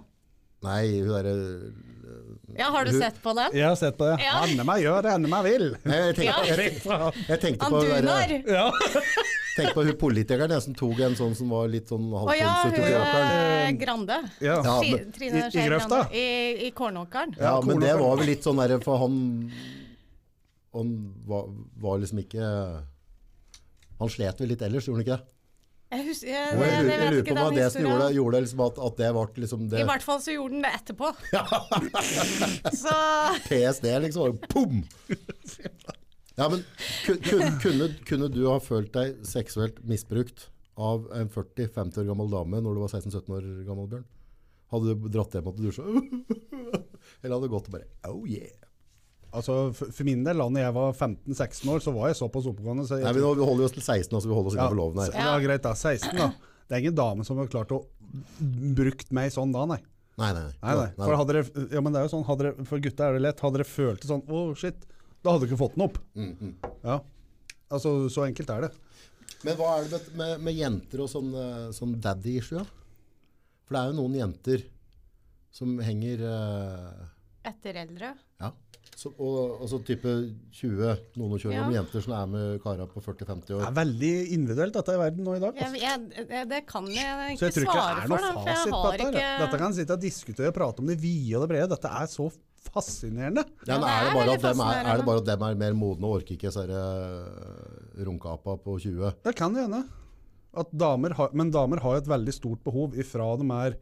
Nei, hun derre Ja, Har du Hun- sett på den? Jeg har sett på det. Ja. Annema gjør det Annema vil. Jeg tenkte, Ja. jeg, Rett jeg tenkte på, Andunar! Ja. tenkte på hun politikeren jeg, som tok en sånn som var litt sånn Å ja, hun er eh, Grande. ja. Ja, men- Trine i- i Skei? Grande. I, i Kornåkeren. Ja, men det var vel litt sånn derre For han Han var, var liksom ikke Han slet vel litt ellers, gjorde han ikke det? Jeg, husker, jeg, jeg, jeg, jeg lurer på den det som gjorde, gjorde liksom at, at det ble liksom det I hvert fall så gjorde den det etterpå. så PSD, liksom. Pum! Ja, men kunne, kunne, kunne du ha følt deg seksuelt misbrukt av en 40-50 år gammel dame når du var 16-17 år gammel, Bjørn? Hadde du dratt hjem og dusja? Eller hadde du gått og bare Oh yeah. Altså, for, for min del, da når jeg var 15-16 år, så var jeg såpass oppegående. Så jeg, Nei, men Vi holder oss til 16, altså vi holder oss innenfor loven her. Ja. greit da. 16, da. Det er ingen dame som har klart å brukt meg sånn da, nei. Nei, nei. Nei, nei. For, hadde dere, ja, men det er jo sånn, hadde dere, for gutta er det lett. Hadde dere følt det sånn Å, shit. Da hadde du ikke fått den opp. Mm, Ja. Altså, så enkelt er det. Men hva er det med, med, med jenter og sånn, eh, sånn daddy issue? Ja? For det er jo noen jenter som henger uh... etter eldre. Ja. Så, og, altså type 20, noen og 20 Ja. jenter som er med karer på 40-50 år. Det er veldig individuelt dette i verden nå i dag. Altså. jeg, det kan jeg Så jeg tror ikke det svare er for, noe da, for jeg fasit på har dette. ikke. Dette kan sitte og diskutere og prate om det vide og det brede. Dette er så fascinerende. Ja, men er, det bare at dem er, er det bare at dem er mer modne og orker ikke disse uh, runkeapa på 20? Det kan det hende. Damer har, men damer har et veldig stort behov ifra de er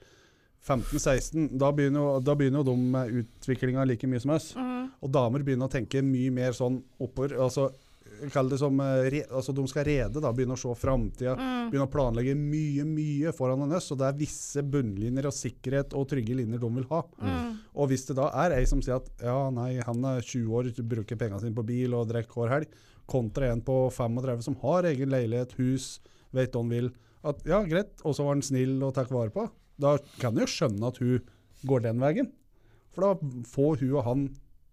15-16. Da, begynner jo- da begynner jo de med utviklinga like mye som oss. Og damer begynner å tenke mye mer sånn oppover. altså Kall det som eh, re, altså De skal rede, da, begynne å se framtida. Begynne å planlegge mye mye foran en oss. Og det er visse bunnlinjer og sikkerhet og trygge linjer de vil ha. Og hvis det da er ei som sier at ja, nei, han er 20 år, bruker pengene sine på bil og drikker hver helg, kontra en på 35 som har egen leilighet, hus, vet hva han vil, at ja, greit, og så var han snill og tok vare på, da kan du jo skjønne at hun går den veien. For da får hun og han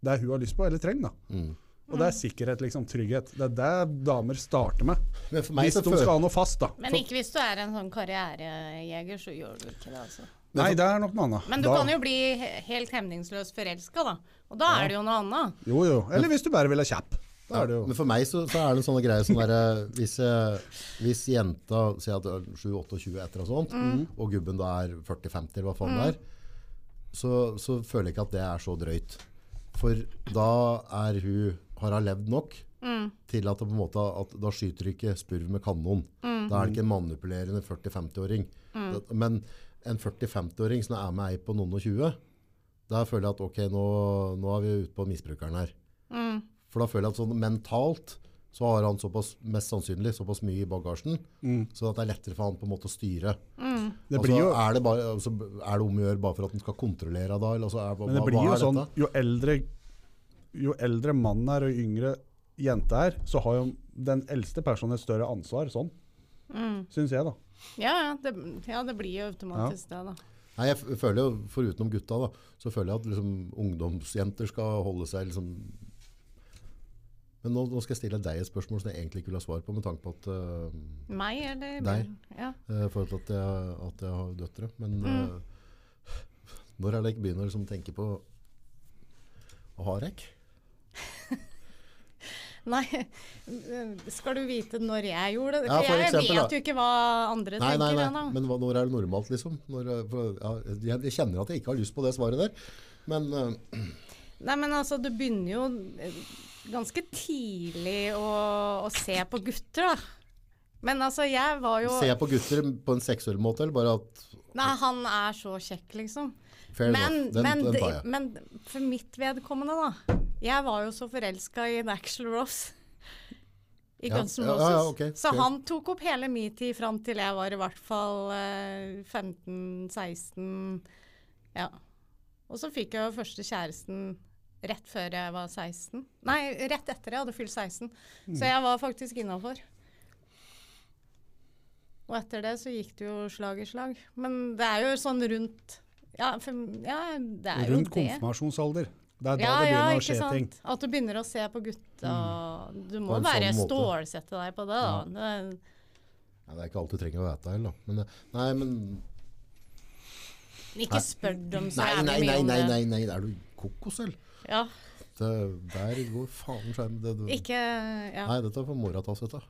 det hun har lyst på eller trenger. da. Mm. Og det er sikkerhet, liksom, trygghet. Det er det damer starter med. Men for meg Hvis de skal ha noe fast, da. Men ikke hvis du er en sånn karrierejeger, så gjør du ikke det, altså. Nei, det er nok noe annet. Men du Da- kan jo bli helt hemningsløst forelska, da. Og da er det jo noe annet. Jo, jo. Eller hvis du bare vil ha kjapp. Er jo Men for meg så, så er det en sånn greie som der, hvis, hvis jenta sier at det er 7-28 etter og sånt, og gubben da er 40-50 eller hva faen det er, så, så føler jeg ikke at det er så drøyt. For da er hun, har hun levd nok til at, på en måte, at da skyter du ikke spurv med kanon. Da er det ikke en manipulerende 40-50-åring. Det- Men en 40-50-åring som er med ei på noen og 20, da føler jeg at ok, nå, nå er vi ute på misbrukeren her. For da føler jeg at sånn mentalt så har han såpass, mest sannsynlig såpass mye i bagasjen, så at det er lettere for han på en måte å styre. Det altså, blir jo, er, det bare, altså, er det om å gjøre bare for at han skal kontrollere da? Eller, altså, er, men det hva- blir jo sånn jo eldre, jo eldre mannen er og yngre jente er, så har jo den eldste personen et større ansvar sånn. Syns jeg, da. Ja, ja, det, ja, det blir jo automatisk det, da. Nei, jeg føler jo, Forutenom gutta, da, så føler jeg at liksom, ungdomsjenter skal holde seg liksom Men nå, nå skal jeg stille deg et spørsmål som jeg egentlig ikke vil ha svar på, med tanke på at uh, Meg eller Deg. Ja. Uh, for at jeg, at jeg har døtre. Men øh, når er det jeg begynner liksom, å tenke på å ha rekk? Nei, skal du vite når jeg gjorde det? Ja, For jeg eksempel, vet jo ikke hva andre Nei, nei, tenker nei. ennå. Men hva, når er det normalt, liksom? Når, for, ja, jeg, jeg kjenner at jeg ikke har lyst på det svaret der. Men Nei, men altså, du begynner jo eh, ganske tidlig å, å se på gutter, da. Men altså, jeg var jo Se på gutter på en seksuell måte, eller bare at Nei, han er så kjekk, liksom. Fair Men, den, men, den tar jeg. men for mitt vedkommende, da, Jeg var jo så forelska i Axel Ross. I Ja, Guns N' Roses. ja, ok, Så ok. han tok opp hele min tid fram til jeg var i hvert fall eh, 15-16. Ja. Og så fikk jeg jo første kjæresten rett før jeg var 16. Nei, rett etter jeg hadde fylt 16. Så jeg var faktisk innafor. Og etter det så gikk det jo slag i slag. Men det er jo sånn rundt Ja, for, ja det er jo det. Rundt konfirmasjonsalder. Det er da Ja, det ja, begynner å skje sant. ting. At du begynner å se på gutta. Du må bare sånn stålsette deg på det, da. Det, Ja, det er ikke alt du trenger å vite heller, da. Men, nei, men ikke spør dem så Nei, jævlig nei, mye nei, om nei, nei, nei, nei. Er du kokos, eller? Ja, Det, der går faen skjerm. Det, du, ikke ja. Nei, dette får mora ta seg av.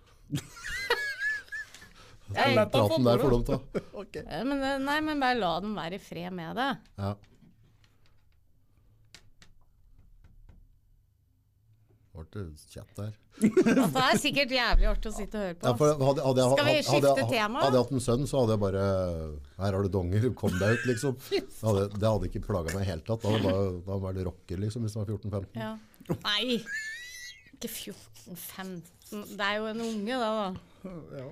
Jeg, Praten der får de ta. okay. men, nei, men bare la dem være i fred med det. Ja. Ble det der? Altså, det er sikkert jævlig artig å sitte og høre på. Ja, for hadde, hadde, jeg, Skal vi hadde, skifte hadde, tema? Hadde jeg hatt en sønn, så hadde jeg bare Her har du donger, kom deg ut, liksom. Det hadde, det hadde ikke plaga meg i det hele tatt. Da hadde jeg vært rocker, liksom, hvis jeg var 14-15. Ja. Nei, ikke 14-15. Det er jo en unge, da. da.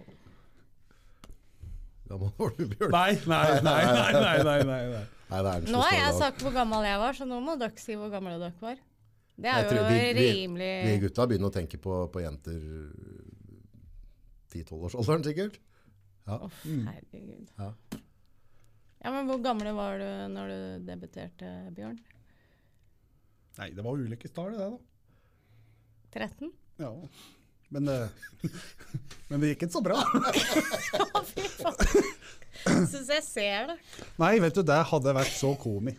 Gammel var du, Bjørn? Nei, nei, nei, nei, nei, nei, nei, nei. Nei, er Nå har jeg sagt hvor gammel jeg var, så nå må dere si hvor gamle dere var. Det er jo vi- vi- rimelig Vi gutta begynner å tenke på, på jenter 10-12-årsalderen, sikkert. Ja. Oh, herregud. Ja. Ja, men hvor gamle var du når du debuterte, Bjørn? Nei, det var ulykkestallet, det, da. 13? Ja. Men, det- men det gikk ikke så bra. Fy faen. Syns jeg ser det. Nei, vet du, det hadde vært så komi.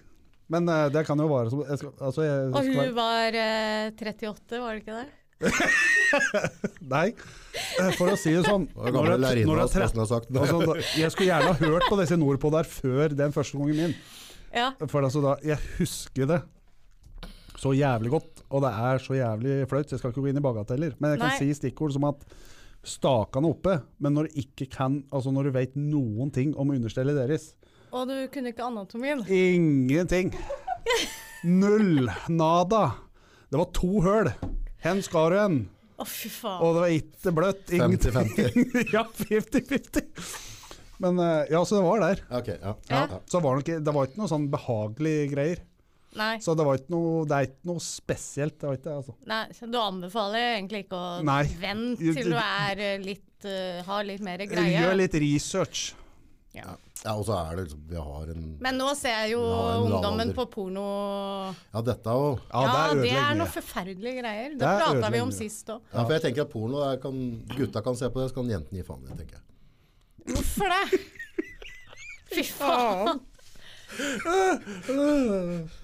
Men eh, det kan jo være som jeg skal, altså, jeg Og skal hun være, var eh, 38, var det ikke det? Nei, eh, for å si det sånn når jeg- når jeg er nesten har sagt det. Altså, jeg skulle gjerne ha hørt på disse nordpå der før den første gangen min. Ja. For altså da, jeg husker det så jævlig godt, og det er så jævlig flaut, så jeg skal ikke gå inn i bagateller. Men jeg kan Nei. si stikkord som at stakene oppe, men når du ikke kan, altså når du vet noen ting om understellet deres, Og du kunne ikke anatomien. ingenting. Null, nada. Det var to høl. Hen skar du en, Å, fy faen. og det var ikke bløtt. 50-50. ja, 50-50. Men eh, ja, så det var der. Ok, ja. Ja. ja. Så var det, ikke, det var ikke noe sånn behagelige greier. Nei. Så det, var ikke noe, det er ikke noe spesielt. Det var ikke altså. Nei, så du anbefaler egentlig ikke å Nei. vente til du er eh, litt uh, har litt mer greie. Gjør litt research. Ja. ja, og så er det liksom Vi har en Men nå ser jeg jo ungdommen på porno Ja, dette òg. Ja, Ja, det det er noen noe forferdelige greier. Det, Det er prata vi om sist òg. Ja, for jeg tenker at porno kan, Gutta kan se på det, så kan jentene gi faen i det, tenker jeg. Hvorfor det? Fy faen.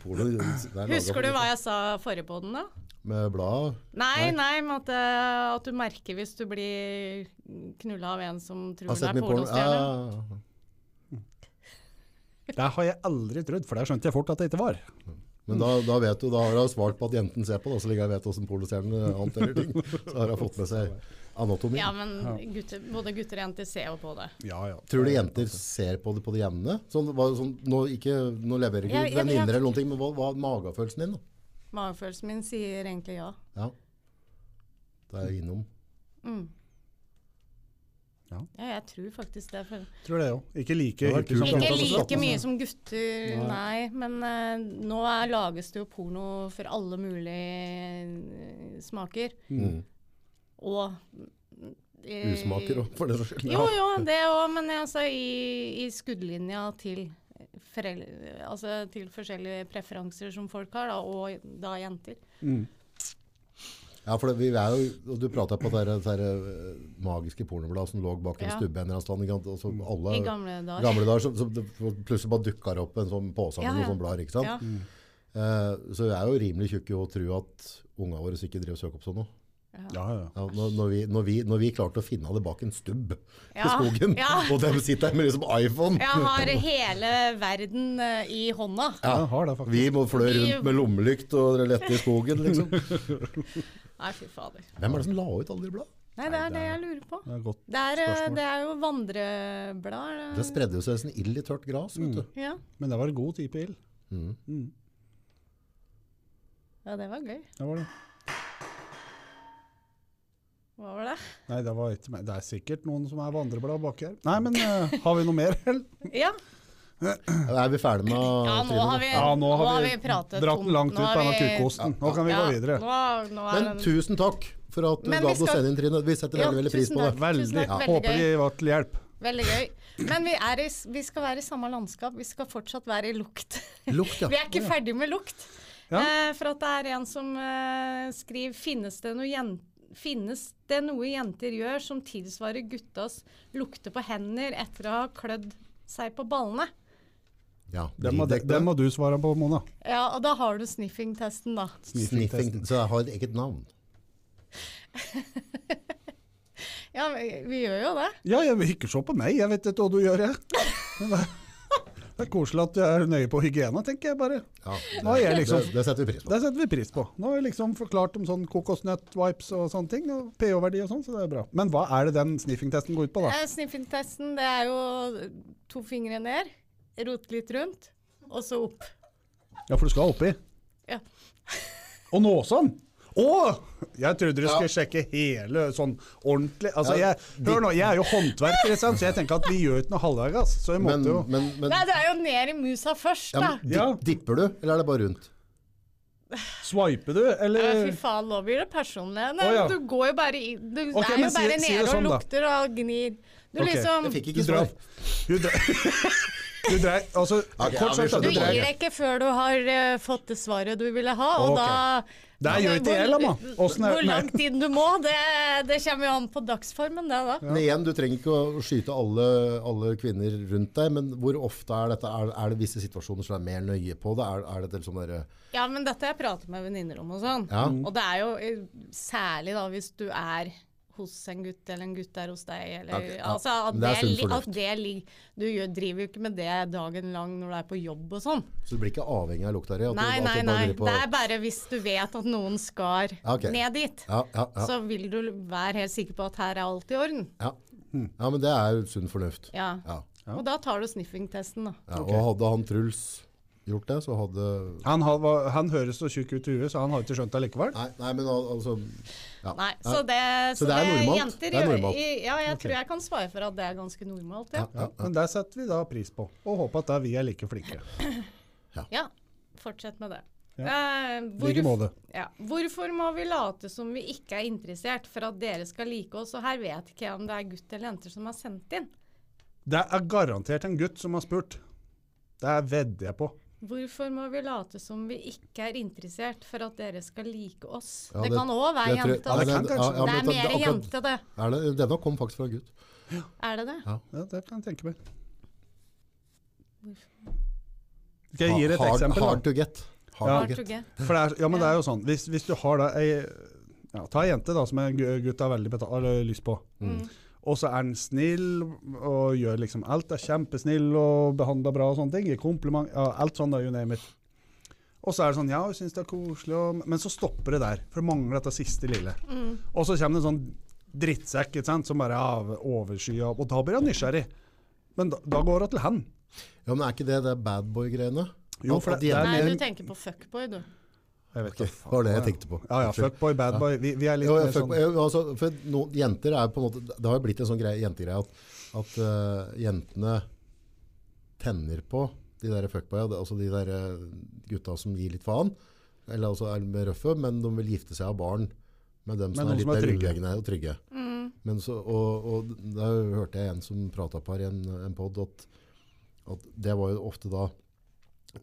Porno, er Husker du hva jeg sa forrige på den, da? Med blad? Nei, nei, men at, eh, at du merker hvis du blir knulla av en som tror du er pornostjerne. Det har jeg aldri trodd, for det skjønte jeg fort at det ikke var. Men da, da vet du, da har hun svart på at jenten ser på det, så lenge jeg vet hvordan pornostjernene håndterer ting. Så har hun fått med seg anatomi. Ja, men gutter, både gutter og jenter ser jo på det. Ja, ja. Tror du jenter ser på det på det jevne? Sånn, sånn, nå, ikke, nå leverer ikke venninner eller noen ting, men hva hva er magefølelsen din? da? Magefølelsen min sier egentlig ja. Ja. Det er jeg innom. Mm. Ja. Ja, jeg tror faktisk det. For Tror det òg. Ikke like ikke altså, like mye som gutter, nei. Men uh, nå er, lages det jo porno for alle mulige eh, smaker. Mm. Og uh, Usmaker òg, for det saks skyld. Jo, jo, det òg, men altså i, i skuddlinja til, altså til forskjellige preferanser som folk har, da, og da jenter. Mm. Ja, for det, vi er jo, og du prata på det det eh, magiske pornobladet som lå bak en Ja. stubbe en eller annen stand. Og så alle I gamle dager. gamle dager, så, så det plutselig bare dukka det opp en sånn påse med Ja, ja. blader. ikke sant? Ja. Eh, så vi er jo rimelig tjukke i å tro at unga våre ikke driver og søker opp sånn noe. Ja, ja. Ja, når, når, vi, når, vi, når vi klarte å finne det bak en stubb i Ja, skogen, ja. og de sitter der med liksom iPhone Jeg har hele verden eh, i hånda. ja. har det faktisk. Vi må flø rundt med lommelykt og lette i skogen, liksom. Nei, fy fader. Hvem er det som la ut alle de bladene? Nei, det er det jeg lurer på. Det er godt. Det er, eh, det er jo vandreblad. Det spredde jo seg som ild i tørt gras. vet du. Ja. Men det var en god type ild. Mm. Mm. Ja, det var gøy. Det var det. Hva var det? Nei, det var ikke. Det er sikkert noen som er vandreblad baki her. Nei, men uh, har vi noe mer? eller? Ja, Er vi ferdige med ja nå har vi, Ja, nå har vi pratet Dratt den langt ut på denne vi- kukkosten. Nå kan vi gå videre. Nå, nå er Men den tusen takk for at du gadd å sende inn, Trine. Vi setter Ja, veldig veldig pris på det. Veldig. Takk, Ja. veldig Håper vi de var til hjelp. Veldig gøy. Men vi, er i, vi skal være i samme landskap. Vi skal fortsatt være i lukt. Lukt, ja. Vi er ikke ferdig med lukt. Ja. Eh, for at det er en som eh, skriver finnes det, noe jen- finnes det noe jenter gjør som tilsvarer guttas lukte på hender etter å ha klødd seg på ballene? ja Den må, de, må du svare på, Mona. Ja, og da har du sniffing-testen, da. Sniffing. Så jeg har et eget navn. Ja, vi, vi gjør jo det. Ja, jeg vil ikke se på meg. Jeg vet ikke hva du gjør, jeg. Det- Det er koselig at du er nøye på hygiene, tenker jeg bare. Ja, jeg liksom- det, det setter vi pris på. Det setter vi pris på. Nå har jeg liksom forklart om sånn kokosnøtt-wipes og sånne ting, og pH-verdi og sånn, så det er bra. Men hva er det den sniffing-testen går ut på, da? Eh, Sniffing-testen, det er jo to fingre ned, rote litt rundt, og så opp. Ja, for du skal oppi. Ja. Og nå sånn! Å! Jeg trodde du skulle sjekke hele sånn ordentlig. Altså, jeg, hør nå, jeg er jo håndverker, så jeg tenker at vi gjør ikke noe halvveis. Så jeg måtte jo men, men, Nei, det er jo ned i musa først, da. Ja. men, dipper du, eller er det bare rundt? Swiper du, Ja, eller fy faen, nå blir det personlig. Nei, oh, ja. Du går jo bare i Du okay, er jo si- bare si nede og sånn, da. lukter og gnir. Du okay. liksom Jeg fikk ikke svar. Drar Du dreier Altså, Ok, ja, kort sagt, ja, Du du gir deg ikke før du har uh, fått det svaret du ville ha, og okay. da Det gjør ikke jeg, Lamma. Hvor lang tid du må, det, det kommer jo an på dagsformen, det da. Men igjen, du trenger ikke å skyte alle, alle kvinner rundt deg, men hvor ofte er dette? Er, er det visse situasjoner som er mer nøye på det? Er, er det liksom sånn Ja, men dette har jeg pratet med venninner om og sånn. Ja. Og det er jo eh, særlig da hvis du er hos en gutt, eller en gutt er hos deg, eller okay, ja. altså at det er sunn fornuft. Du gjør, driver jo ikke med det dagen lang når du er på jobb og sånn. Så du blir ikke avhengig av lukta di? Nei, nei, nei. Det er bare hvis du vet at noen skar okay. ned dit. ja, ja, ja. Så vil du være helt sikker på at her er alt i orden. Ja. ja, men det er sunn fornuft. Ja. Ja. Og da tar du sniffing-testen, da. Ja, Og hadde han Truls gjort det, så hadde Han, hadde, han høres så tjukk ut i huet, så han har ikke skjønt det likevel. Nei, nei men al- altså ja. Nei, så det, Så det er normalt? Jenter, Det er normalt. i- Ja, jeg okay. tror jeg kan svare for at det er ganske normalt, ja. Ja, ja, ja. Men det setter vi da pris på, og håper at vi er like flinke. Ja, fortsett med det. Ja. Eh, Like måte. ja. Hvorfor må vi late som vi ikke er interessert for at dere skal like oss? Og her vet ikke jeg om det er gutt eller jenter som har sendt inn. Det er garantert en gutt som har spurt. Det vedder jeg på. Hvorfor må vi late som vi ikke er interessert for at dere skal like oss? Ja, det, det- kan òg være jente. ja, det, det ja, det men er mer akkurat- jente, det. Er det, denne kom faktisk fra en gutt. Er det det? Ja. Ja, det kan jeg tenke meg. Skal jeg gi deg et hard, eksempel? Hard to get. Hard Ja. Hard to to get. get. For det er, ja, men det er jo sånn. Hvis, hvis du har da ei ja, Ta ei jente da, som en gutt har veldig lyst på. Mm. Og så er han snill og gjør liksom alt. Er kjempesnill og behandler bra og sånne ting. Gir kompliment. Ja, alt sånn, da, you name it. Og så er det sånn, ja, hun syns det er koselig, og, men så stopper det der. For det mangler dette siste lille. Mm. Og så kommer det en sånn drittsekk ikke sant, som bare er overskya, og da blir han nysgjerrig. Men da, da går hun til han. Ja, men er ikke det det badboy-greiene? Jo, for at det- det er Nei, du tenker på fuckboy, du. Jeg vet Ok, Det var det jeg tenkte på. Ja, ja, fuckboy, badboy. Vi, vi er litt Jo, mer fuck, sånn jeg, altså, for no, jenter er på en måte Det har jo blitt en sånn greie, jentegreie at, at uh, jentene tenner på de der fuckboya, altså de der eh, gutta som gir litt faen, eller altså er mer røffe, men de vil gifte seg av barn med dem som noen er litt som er mer trygge. og trygge. Men så, og, og da hørte jeg en som pratet på her i en, en podd, at, at det var jo ofte da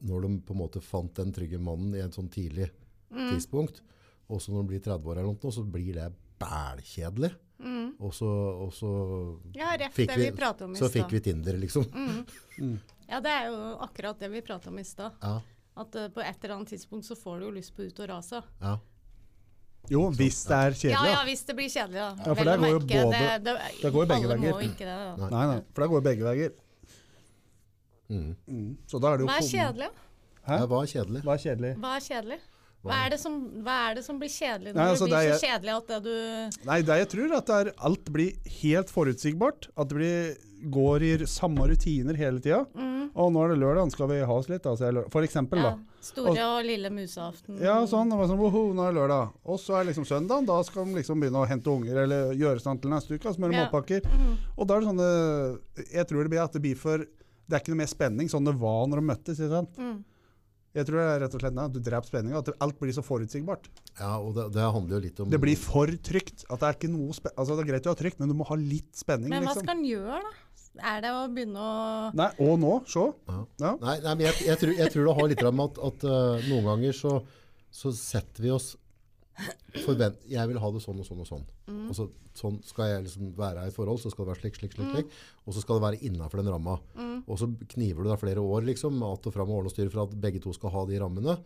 når de på en måte fant den trygge mannen i en sånn tidlig tidspunkt, og så når de blir 30 år eller noe, så blir det bælkjedelig. Og så, og så Ja, rett fikk det vi, vi om i så fikk vi Tinder, liksom. Ja, det er jo akkurat det vi prata om i stad. Ja, At uh, på et eller annet tidspunkt så får du jo lyst på ut og rase. ja. Jo, hvis det er Ja, kjedelig. ja, Ja, hvis det blir kjedelig, da. Ja, for det går jo både- det, det, det går jo begge veier. Nei. Nei, nei, for det går begge veier. Mm. Mm. Så da er det jo Hva er kom- kjedelig? Hæ? Ja, hva er kjedelig. Hva er kjedelig? Hva er kjedelig? Hva er, det som, hva er det som blir kjedelig når Nei, altså, det blir det er- så kjedelig at det du Nei, det jeg tror at det er, alt blir helt forutsigbart. At det blir, går i samme rutiner hele tida. Og nå er det lørdag, skal vi ha oss litt? Altså. For eksempel, Mm. ja, da. Store og lille museaften. Ja, sånn. Og var sånn, woho, nå er det lørdag. Og så er det liksom søndagen, Da skal de liksom begynne å hente unger eller gjøre stand til neste uke. Smøre Ja. matpakker. Og da er det sånne Jeg tror det blir at det blir for Det er ikke noe mer spenning sånn det var når de møttes. Ikke sant? Mm. Jeg tror det er rett og slett nei, at du dreper spenninga. At alt blir så forutsigbart. Ja, og det, det handler jo litt om Det blir for trygt. At det er ikke noe spe altså Det er greit å ha trygt, men du må ha litt spenning. Men hva liksom. skal en gjøre, da? Er det å begynne å Nei, og nå, se. Ja. Ja. Nei, nei men jeg, jeg, tror, jeg tror det har litt med at, at uh, noen ganger så, så setter vi oss forvent, Jeg vil ha det sånn og sånn og sånn. Og så, sånn skal jeg liksom være i et forhold, så skal det være slik, slik, slik. slik. Og så skal det være innafor den ramma. Og så kniver du deg flere år liksom, at att og fram og ordne og styre for at begge to skal ha de rammene.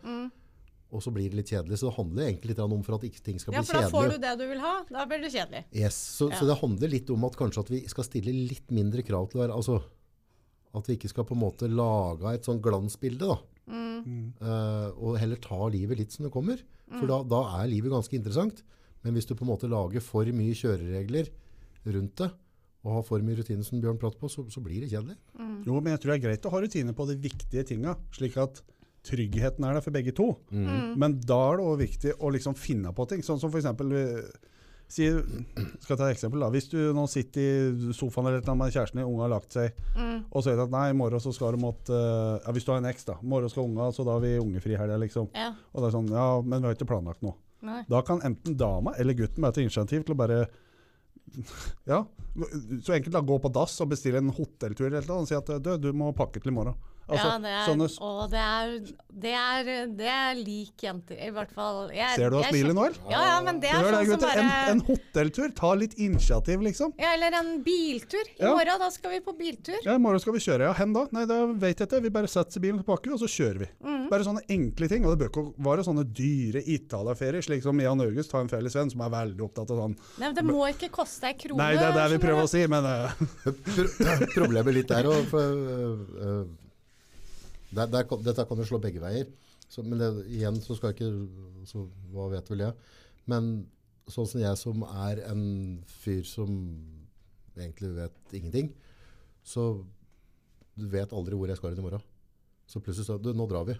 Og så blir det litt kjedelig. Så det handler egentlig litt om for at ikke ting skal Ja, bli for da får du det du vil ha. Da blir det kjedelig. Yes, så, Ja. så det handler litt om at kanskje at vi skal stille litt mindre krav til å være altså, At vi ikke skal på en måte lage et sånn glansbilde, da. Eh, og heller ta livet litt som det kommer. For da, da er livet ganske interessant. Men hvis du på en måte lager for mye kjøreregler rundt det, og har for mye rutiner som Bjørn prater på, så, så blir det kjedelig. Jo, men jeg tror det er greit å ha rutiner på de viktige tinga, slik at tryggheten er der for begge to. Men da er det òg viktig å liksom finne på ting. Sånn som for eksempel eh, si, skal ta et eksempel da. Hvis du nå sitter i sofaen eller noe med kjæresten din, unga har lagt seg, og så vet du at nei, i morgen så skal du måtte uh, ja, Hvis du har en eks, da. I morgen skal unga, så da har vi ungefri helga, liksom. Ja. Og det er sånn, ja, men vi har ikke planlagt noe. Nei. Da kan enten dama eller gutten bare ta initiativ til å bare Ja, så enkelt da gå på dass og bestille en hotelltur eller noe og si at du, du må pakke til i morgen. Altså, ja, det er, sånne, og det er, det er Det er lik jenter, i hvert fall. Jeg, ser du hva jeg smilet nå, Ja, ja, men det er sånn som bare En, en hotelltur. Ta litt initiativ, liksom. Ja, eller en biltur. I Ja. morgen, da skal vi på biltur. Ja, I morgen skal vi kjøre. Ja, hen da? Nei, da vet jeg ikke. Vi bare setter bilen på bakken, og så kjører vi. Mm. Bare sånne enkle ting. Og det bør ikke være sånne dyre Italia-ferier, slik som Jan August har en felles venn som er veldig opptatt av sånn Nei, men Det må ikke koste ei krone. Nei, det er det vi prøver å si, men uh... Pro- Problemet litt der òg der, der, Dette kan jo slå begge veier. Så, men det, igjen så skal jeg ikke så, Hva vet vel jeg. Men sånn som jeg som er en fyr som egentlig vet ingenting, så du vet aldri hvor jeg skal hen i morgen. Så plutselig så du, Nå drar vi.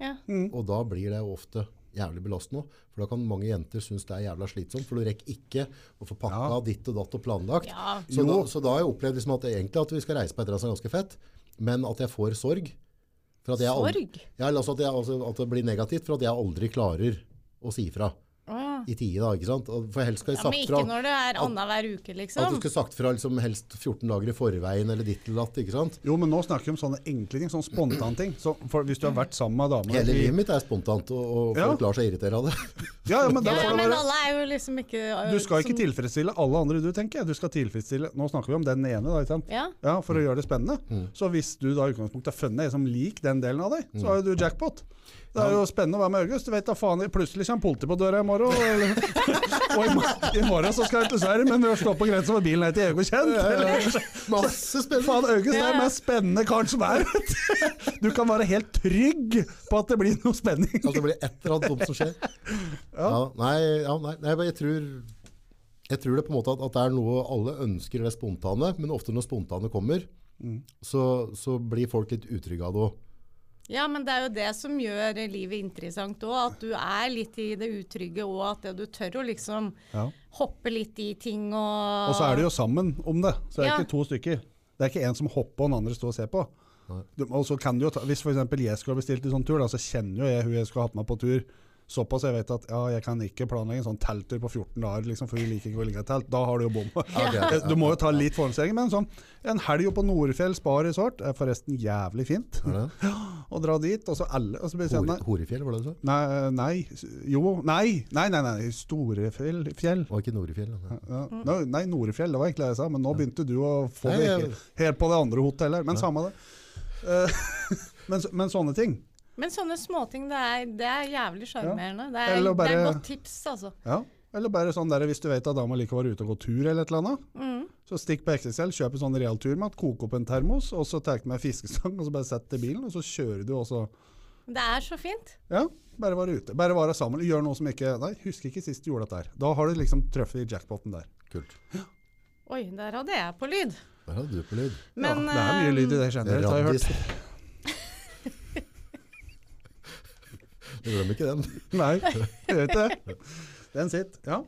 Ja. Og da blir det jo ofte jævlig belastende. For da kan mange jenter synes det er jævla slitsomt, for du rekker ikke å få pakka Ja. ditt og datt og planlagt. Ja. Så, da, så da har jeg opplevd liksom at, egentlig at vi skal reise på et eller annet som er ganske fett, men at jeg får sorg. Jeg aldri- Sorg? Ja, altså at, jeg, altså at det blir negativt for at jeg aldri klarer å si fra Å, ja. I tide. da, ikke sant? Og For helst skal jeg ja, men ikke fra når det er annenhver uke, liksom. at du skulle sagt fra liksom helst 14 dager i forveien eller ditt eller datt. ikke sant? Jo, men nå snakker vi om sånne enkle ting, sånne spontanting. Så for hvis du har vært sammen med damer Hele livet mitt er spontant, og, og Ja. folk lar seg irritere av det. Ja, ja, men Ja, ja, men alle er jo liksom ikke øh, Du skal ikke som- tilfredsstille alle andre du tenker. Du skal tilfredsstille Nå snakker vi om den ene, da, ikke sant? Ja. Ja, for å gjøre det spennende. Så hvis du da i utgangspunktet er funnet ei som liker den delen av deg, så har jo du jackpot. Det er jo spennende å være med August. Du vet da faen, Plutselig kommer politiet på døra i morgen, og, i, mor- morgen så skal jeg til Sverige, men vi har stått på grensa med bilen er ikke evig kjent. Eller, Masse spennende! faen, August er den mest spennende karen som er. Du kan være helt trygg på at det blir noe spenning. At det blir et eller annet dumt som skjer. Ja. nei, ja, nei, nei, jeg tror, jeg tror det på en måte at, at det er noe alle ønsker det spontane, men ofte når spontane kommer, så, så blir folk litt utrygge av det òg. Ja, men det er jo det som gjør livet interessant òg. At du er litt i det utrygge, og at du tør å liksom Ja. hoppe litt i ting og Og så er du jo sammen om det, så det er Ja. ikke to stykker. Det er ikke en som hopper og den andre står og ser på. Du, og så kan du jo ta, hvis f.eks. jeg skulle ha bestilt en sånn tur, da, så kjenner jo jeg hun jeg skulle ha hatt med på tur. Såpass jeg vet at ja, jeg kan ikke planlegge en sånn telttur på 14 dager, liksom, for vi liker ikke å ligge i telt. Da har du jo bom. Okay. Du må jo ta litt forhåndsregning, men sånn, en helg på Nordfjell Spa Resort er forresten jævlig fint. Ja? Å dra dit, og så alle og så sånn, Hore, Horefjell, var det du sa? nei, nei, jo, nei, nei, nei, nei, Storefjell. Fjell. Og ikke Norefjell. Nei. Ja. Nei, Norefjell, det var egentlig det jeg sa, men nå begynte du å få det helt på det andre hotellet. Men samme det. Eh, men, men sånne ting. Men sånne småting, det er, det er jævlig sjarmerende. Det, er- det er godt tips, altså. Ja. Eller bare sånn der, hvis du vet at dama liker å være ute og gå tur, eller et eller annet. Mm. Så stikk på XXL, kjøp en sånn real turmat, koke opp en termos, og så tar du med fiskestang, og så bare sett i bilen, og så kjører du, og så Det er så fint. Ja, bare være ute. Bare være sammen. Gjør noe som ikke Nei, husker ikke sist du gjorde dette her. Da har du liksom truffet i jackpoten der. Kult. Oi, der hadde jeg på lyd. Der hadde du på lyd. Men ja, det er mye lyd i det jeg generelt, har jeg hørt. Du glemmer ikke den. Nei, jeg vet det. Den sitter. Ja.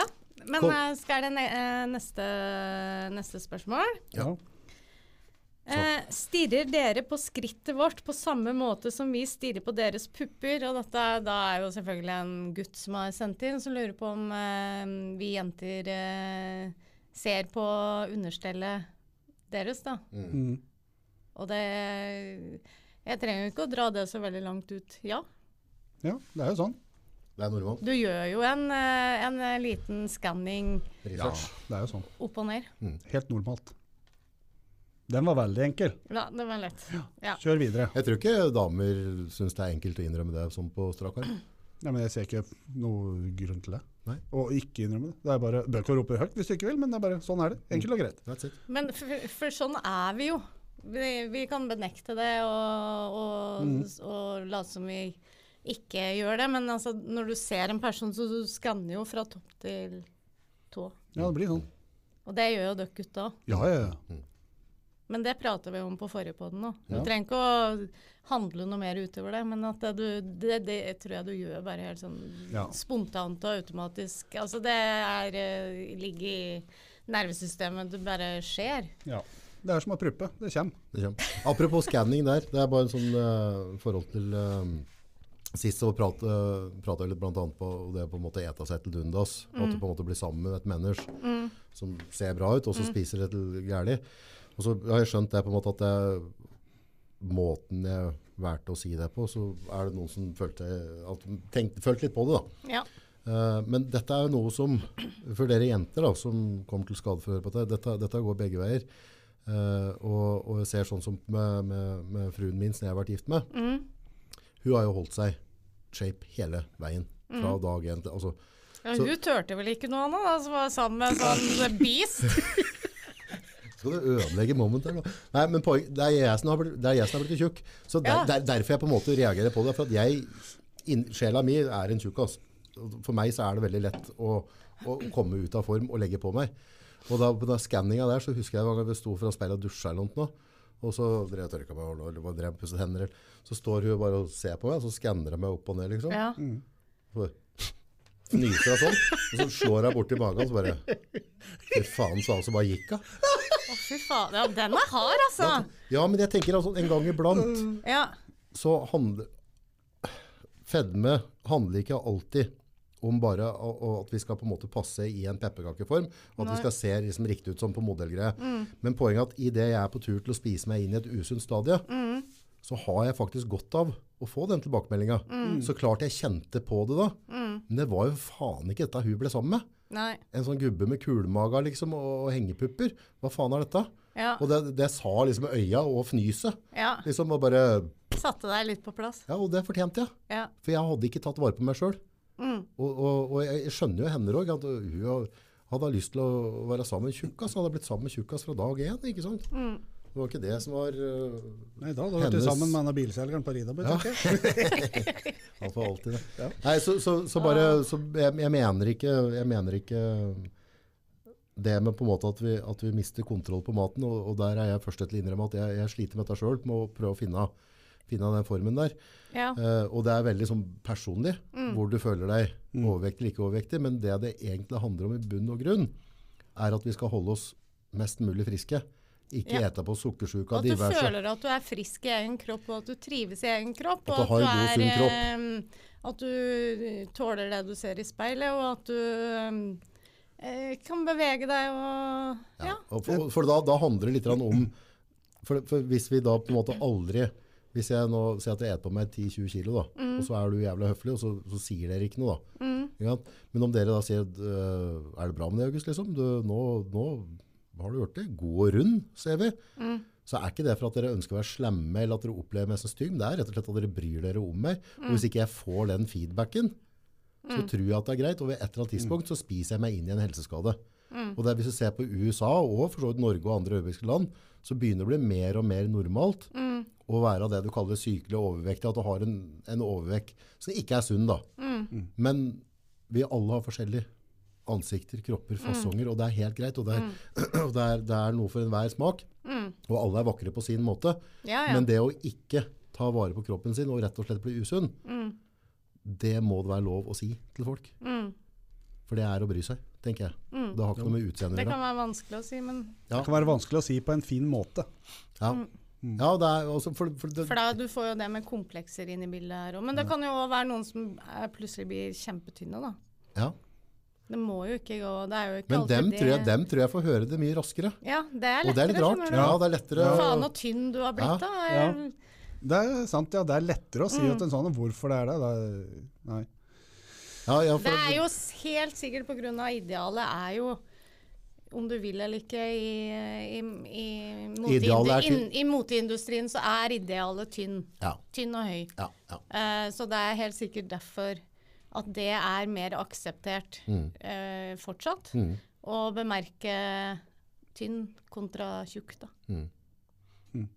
Ja. Men Kom. eh, skal det eh, neste, neste spørsmål? ja. Eh, stirrer dere på skrittet vårt på samme måte som vi stirrer på deres pupper? Og dette da er jo selvfølgelig en gutt som har sendt inn, som lurer på om eh, vi jenter eh, ser på understellet deres, da. Mm. Og det Jeg trenger jo ikke å dra det så veldig langt ut. Ja, ja, det er jo sånn. Det er normalt. du gjør jo en, eh, en eh, liten skanning Ja, det er jo sånn. opp og ned. Helt normalt. Den var veldig enkel. Ja, den var lett. Ja. Kjør videre. Jeg tror ikke damer syns det er enkelt å innrømme det sånn på strak arm. Nei, men jeg ser ikke noe grunn til det. Nei. Og ikke innrømme det. Det er bare, Bør ikke rope høyt hvis du ikke vil, men det er bare, sånn er det. Enkelt og greit. That's it. Men for, for sånn er vi jo. Vi, vi kan benekte det og, og, og late som vi ikke gjør det. Men altså, når du ser en person, så du skanner jo fra topp til tå. Ja, det blir sånn. Og det gjør jo dere gutta òg. Ja, ja, ja. Men det prater vi om på forrige podden òg. Du Ja. trenger ikke å handle noe mer utover det, men at det, du, det, det tror jeg du gjør bare helt sånn Ja. spontant og automatisk. Altså det er, eh, ligger i nervesystemet, det bare skjer. ja. Det er som å pruppe. Det kommer. Det kommer. Apropos skanning der, det er bare en sånn uh, forhold til eh, Sist så prata jeg litt annet på det å på en måte ete seg til dundas. At du på en måte blir sammen med et menneske som ser bra ut, og så spiser det til gærlig. Og så har jeg skjønt det på en måte at det er måten jeg valgte å si det på, så er det noen som følte, at, tenkte, følte litt på det. da. Ja. Eh, men dette er jo noe som, for dere jenter da, som kommer til skade for å høre på dette, dette, dette går begge veier. Eh, og, og jeg ser sånn som med, med, med fruen min som jeg har vært gift med. Hun har jo holdt seg shape hele veien. Fra dag én til altså, Ja, hun turte vel ikke noe annet, da, som var sammen med en sånn beast? Skal du ødelegge moment her? Nei, men poeng, det, er jeg som har blitt, det er tjukk. Så der, Ja. der, derfor jeg på en måte reagerer på det. For at jeg, in, sjela mi er en tjukkas. For meg så er det veldig lett å, å komme ut av form og legge på meg. Og da, på den skanninga der så husker jeg at jeg sto for å og dusje eller noe. Og så drev jeg tørka meg eller drev og pusset hender. Så står hun bare og ser på meg, og så skanner hun meg opp og ned, liksom. Ja. Så fnyser hun sånn, og så slår hun borti magen, så bare Fy faen, sa hun, så bare gikk hun. Å, fy faen. Ja, den er hard, altså. Ja, men jeg tenker altså en gang iblant Ja. så handler Fedme handler ikke alltid om bare å, å, at vi skal på en måte passe i en pepperkakeform, og at vi skal se liksom riktig ut som på modellgreie. Men poenget er at idet jeg er på tur til å spise meg inn i et usunt stadie, så har jeg faktisk godt av å få den tilbakemeldinga. Så klart jeg kjente på det da, men det var jo faen ikke dette hun ble sammen med. Nei. En sånn gubbe med kulemage liksom, og, og hengepupper. Hva faen er dette? Ja. Og det, det sa liksom øya og fnyset. ja. Liksom, og bare, Satte deg litt på plass. ja, og det fortjente jeg. Ja. For jeg hadde ikke tatt vare på meg sjøl. Mm. Og, og, og jeg skjønner jo henne òg. Hun hadde lyst til å være sammen med tjukkas. Hadde blitt sammen med tjukkas fra dag én. ikke sant? Mm. Det var ikke det som var uh, Nei, da hadde du vært sammen med denne bilselgeren på Ridabø. Ja. Han får alltid det. Nei, så, så, så bare så jeg, jeg, mener ikke, jeg mener ikke det med på en måte at vi, at vi mister kontroll på maten, og, og der er jeg først til å innrømme at jeg, jeg sliter med dette sjøl, med å prøve å finne, finne den formen der. Ja. Uh, og det er veldig sånn personlig, hvor du føler deg overvektig eller ikke overvektig, men det det egentlig handler om i bunn og grunn, er at vi skal holde oss mest mulig friske. Ikke Ja. ete på sukkersyke av diverse. at du føler at du er frisk i egen kropp, og at du trives i egen kropp. At Og du at har du, en god, sunn kropp. eh, at du tåler det du ser i speilet, og at du eh, kan bevege deg og Ja. Ja. Og for, for da, da handler det litt om for, for hvis vi da på en måte aldri Hvis jeg nå sier at jeg eter på meg 10-20 kilo, da, og så er du jævla høflig, og så, så sier dere ikke noe, da. Ikke sant? Men om dere da sier øh, Er det bra med det, August? Liksom? Du, nå, nå har du gjort det. God og rund, ser vi. Så er ikke det for at dere ønsker å være slemme eller at dere opplever meg som stygg. Det er rett og slett at dere bryr dere om meg. Og hvis ikke jeg får den feedbacken, så tror jeg at det er greit. Og ved et eller annet tidspunkt så spiser jeg meg inn i en helseskade. Og det er, hvis du ser på USA og for så vidt Norge og andre europeiske land, så begynner det å bli mer og mer normalt å være det du kaller sykelig overvektig, at du har en, en overvekt som ikke er sunn da. Mm. Men vi alle har forskjellige ansikter, kropper, fasonger, og det er helt greit, og det er, og det er, det er noe for enhver smak, Mm. og alle er vakre på sin måte. Ja, ja. Men det å ikke ta vare på kroppen sin og rett og slett bli usunn, Mm. det må det være lov å si til folk. Mm. For det er å bry seg, tenker jeg. Mm. Det har ikke noe med utseendet å Det kan være vanskelig å si, men Det kan være vanskelig å si på en fin måte. Ja. Ja, det er også for, for det, For da, du får jo det med komplekser inn i bildet her òg. Men det kan jo òg være noen som er, plutselig blir kjempetynne, da. ja. Det må jo ikke gå Det er jo ikke Men dem det tror, jeg, dem tror jeg får høre det mye raskere. Ja, det er lettere. Og det er litt rart. Ja, det er lettere. Faen så tynn du har blitt, da. Ja. Det er sant, ja. Det er lettere å si Mm. at en sånn, hvorfor det er det. det er, nei. Ja, ja, Det er jo helt sikkert pga. idealet er jo om du vil eller ikke, i, i, i, tynn. inn- i moteindustrien så er idealet tynn. ja, Tynn og høy. ja, ja. Uh, så det er helt sikkert derfor at det er mer akseptert Mm. uh, fortsatt. Mm. Å bemerke tynn kontra tjukk, da.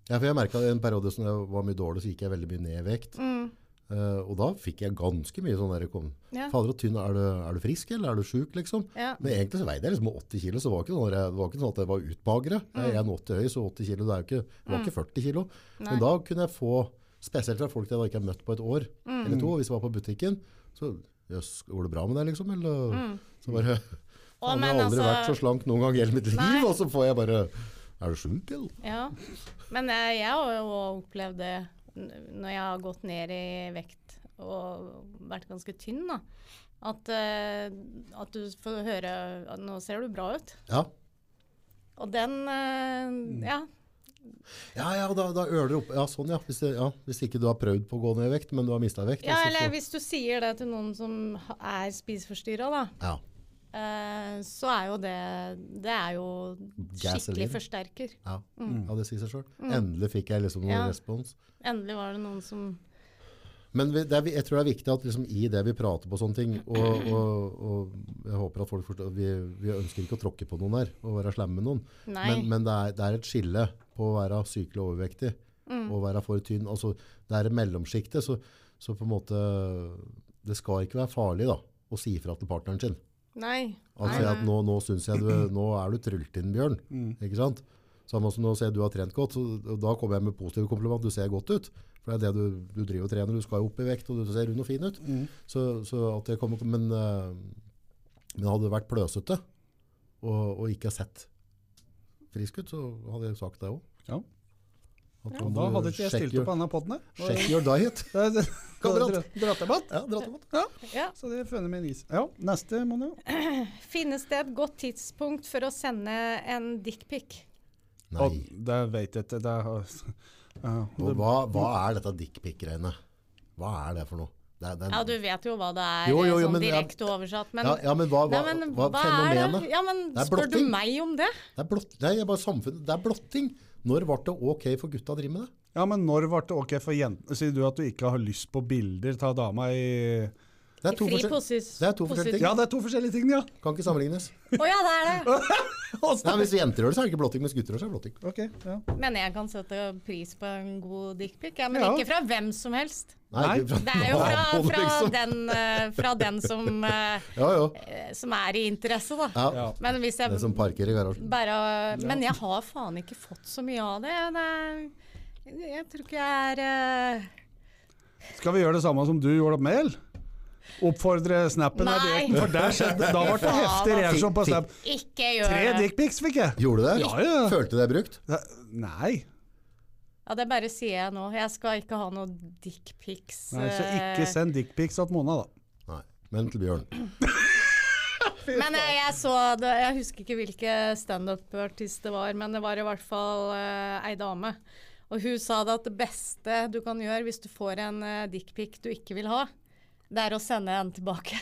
Ja, for jeg merket i en periode som jeg var mye dårlig, så gikk jeg veldig mye ned i vekt. Mm. Eh, og da fikk jeg ganske mye sånn der, kom, Ja. fader og tynn, er du, er du frisk eller er du syk liksom? Ja. Men egentlig så veide jeg liksom 80 kilo, så det var ikke, sånn, jeg- det var ikke sånn at jeg var utbagre. Jeg er 1,80 høy, så 80 kilo, det, er jo ikke, det var ikke 40 kilo. Mm. Nei. Men da kunne jeg få, spesielt fra folk jeg da ikke har møtt på et år, Mm. eller to, hvis jeg var på butikken, så, jøss, går det bra med deg liksom? Eller, Mm. så bare, Å, jeg har aldri altså- vært så slank noen gang i hele mitt liv, Nei. og så får jeg bare, er du sjuk, eller? Ja, men jeg, har jo opplevd det når jeg har gått ned i vekt og vært ganske tynn, da. At, eh, at du får høre at 'nå ser du bra ut'. Ja, Og den eh, Ja. ja, ja da, da øler du opp. Ja, sånn ja. Hvis, ja. Hvis ikke du har prøvd på å gå ned i vekt, men du har mistet vekt. ja, eller hvis du sier det til noen som er spiseforstyrra, da. ja. Eh, så er jo det Det er jo Gasoline. skikkelig forsterker. Ja. Mm. ja, det sier seg sjøl. Endelig fikk jeg liksom noen Ja. respons. Endelig var det noen som Men vi, det er, jeg tror det er viktig at liksom, i det vi prater på sånne ting, og, og, og jeg håper at folk forstår vi, vi ønsker ikke å tråkke på noen her og være slemme med noen, men, men det, er, det er et skille på å være sykelig overvektig Mm. og være for tynn. Altså, det er et mellomsjikte, så, så på en måte Det skal ikke være farlig da, å si fra til partneren sin. Nei. At, Nei, at nå, nå synes jeg du, nå er du tryllt inn, Bjørn. Ikke sant? Samme som nå ser jeg du har trent godt, så da kommer jeg med positive kompliment. Du ser godt ut. For det er det du, du driver og trener. Du skal jo opp i vekt, og du ser rund og fin ut. Så, så at jeg kommer, men, eh, men hadde det vært pløsete, og, og ikke sett frisk ut, så hadde jeg sagt det. Ja. Og da hadde ikke jeg stilt your- opp på denne poden. her. Check your diet. dem. Ja. Ja, Ja. så det funnet med en is. Ja, neste, Monjo. Finnes det et godt tidspunkt for å sende en dickpic? Nei. Det vet jeg ikke. Det uh, ja, Og det, hva, hva er dette dickpic-greiene? Hva er det for noe? Det det Ja, du vet jo hva det er, Jo, jo, jo, sånn men- direkte oversatt. Men, ja, ja, men hva, hva, Nei, men hva, hva er fenomenet? det? Ja, men Det er spør du meg om det? Det er, blotting. nei, jeg bare samfunnet. det er blotting. Når ble det ok for gutta å drive med det? ja, men når ble det ok for jentene? Sier du at du ikke har lyst på bilder av dama i Det er to, det er to forskjellige ting. Ja, det er to forskjellige ting, ja. Kan ikke sammenlignes. Å ja, det er det. Nei, hvis jenter gjør det, så er det ikke blotting. Hvis gutter gjør det, så er det blotting. Ok, ja. Men jeg kan sette pris på en god dickpic. Ja, men Ja. ikke fra hvem som helst. Nei, Nei, fra Det er jo fra, fra, liksom. den, eh, fra den som, eh, Ja, ja. eh, som er i interesse, da. ja. Men hvis jeg Det som parker i garasjen. bare Men jeg har faen ikke fått så mye av det. det er, jeg tror ikke jeg er uh... Skal vi gjøre det samme som du gjorde opp med, eller? Oppfordre snappen Nei. direkte, for der skjedde Da ble det heftig Faen, reaksjon på snap. Ikke gjør Tre det. dickpics fikk jeg. Gjorde du det? Ja, ja. Følte du deg brukt? Nei. Ja, det bare sier jeg nå. Jeg skal ikke ha noe dickpics. nei. Så ikke eh, send dickpics til Mona, da. Nei. Men til Bjørn. Men jeg, jeg så det, jeg husker ikke hvilke standup-artist det var, men det var i hvert fall uh, ei dame. Og hun sa det at det beste du kan gjøre hvis du får en uh, dickpic du ikke vil ha, det er å sende en tilbake.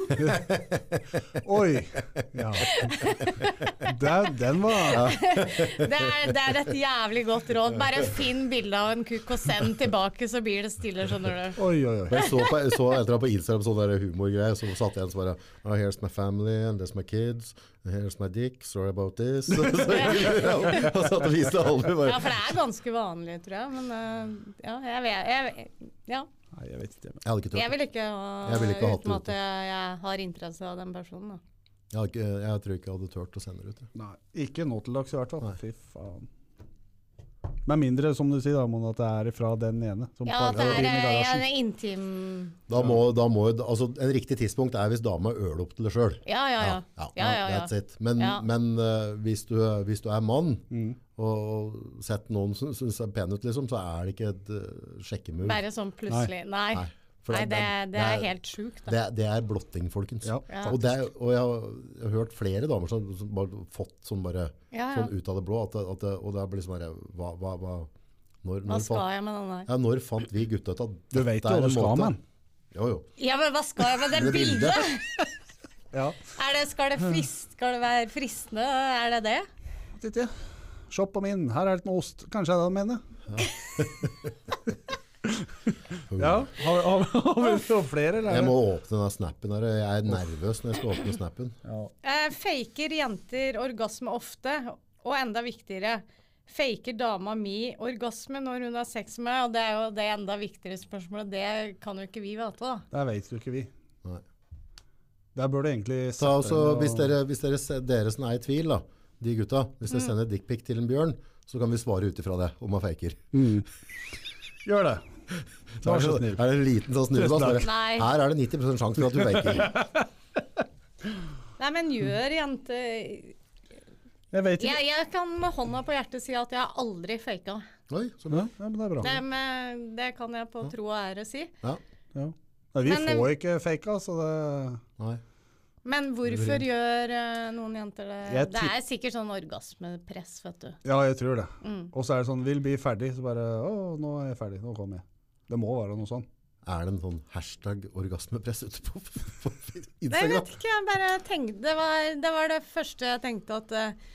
Oi! Ja. Den, den var Det er, det er et jævlig godt råd. Bare finn bilde av en kukk og send tilbake, så blir det stille, skjønner du. Oi, oi, oi. Jeg så på, jeg så etter på Instagram sånn humorgreier, så satt jeg igjen og bare oh, Here's my family, and there's my kids, and here's my dick, sorry about this. Så, så, ja, og satt og viste alle Ja, for det er ganske vanlig, tror jeg. Men øh, ja, jeg vet jeg, Ja. Nei, jeg vet ikke. Jeg hadde ikke Jeg vil ikke ha vil ikke ha hatt uten at jeg, har interesse av den personen. Da. Jeg, hadde ikke, jeg tror ikke jeg hadde turt å sende det ut. jeg. Nei, ikke nå til dags i hvert fall. Fy faen. Med mindre, som du sier, da, Mona, at det er fra den ene. Som Ja, at det er øh, intim Da må, da må, altså, en riktig tidspunkt er hvis dama øler opp til det sjøl. Ja, ja, ja. Ja, ja, ja, ja. That's it. Men, Ja. men uh, hvis, du, hvis du er mann Mm. og, sett noen som syns er pen ut, liksom, så er det ikke et uh, sjekkemur. Bare sånn plutselig. Nei. Nei, Nei, det, det er helt sjukt. det, er- det er blotting, folkens. Ja. Og, det er, og jeg, har, hørt flere damer som, som bare fått sånn bare Ja, ja. sånn ut av det blå. At det, at det, og det blir sånn bare hva, hva, hva, når, Hva når, skal fant, jeg med den der? ja, når fant vi gutta ut at Du vet jo er hva du skal måte- med den. Jo, jo. Ja, men hva skal jeg med det Det bildet. Er det, skal, det frist, skal det være fristende? Er det det? Titt, ja. Se på min, her er det med ost. Kanskje jeg det mener. Ja, har, har, har vi fått flere, eller? Jeg må åpne den snappen her. Jeg er nervøs når jeg skal åpne snappen. Ja. Eh, faker jenter orgasme ofte? Og enda viktigere, faker dama mi orgasme når hun har sex med meg? Og det er jo det enda viktigere spørsmålet. Det kan jo ikke vi vite, da. Det vet jo ikke vi. Nei. Der bør du egentlig Ta sette også, og- hvis dere, hvis dere, dere som er i tvil, da, de gutta, hvis Mm. dere sender dickpic til en bjørn, så kan vi svare ut ifra det, om han faker. Mm. Gjør det. Så er, det, er det en liten sånn snurrebass? Her er det 90 sjanse for at du faker. Nei, men gjør jente Jeg ikke. jeg, jeg kan med hånda på hjertet si at jeg har aldri faka. Oi, så Ja, bra. ja, det er bra. Det, med, det kan jeg på tro og ære si. Ja. Ja. Nei, vi Men, eh, får ikke faka, så det Nei. Men hvorfor gjør uh, noen jenter det? Jeg Det er sikkert sånn orgasmepress, vet du. Ja, jeg tror det. Mm. Og så er det sånn, vil bli ferdig, så bare Å, nå er jeg ferdig. Nå kommer jeg. Det må være noe sånn. Er det en sånn hashtag orgasmepress ute på, på Nei, jeg vet ikke, jeg bare tenkte Det var det, var det første jeg tenkte at uh,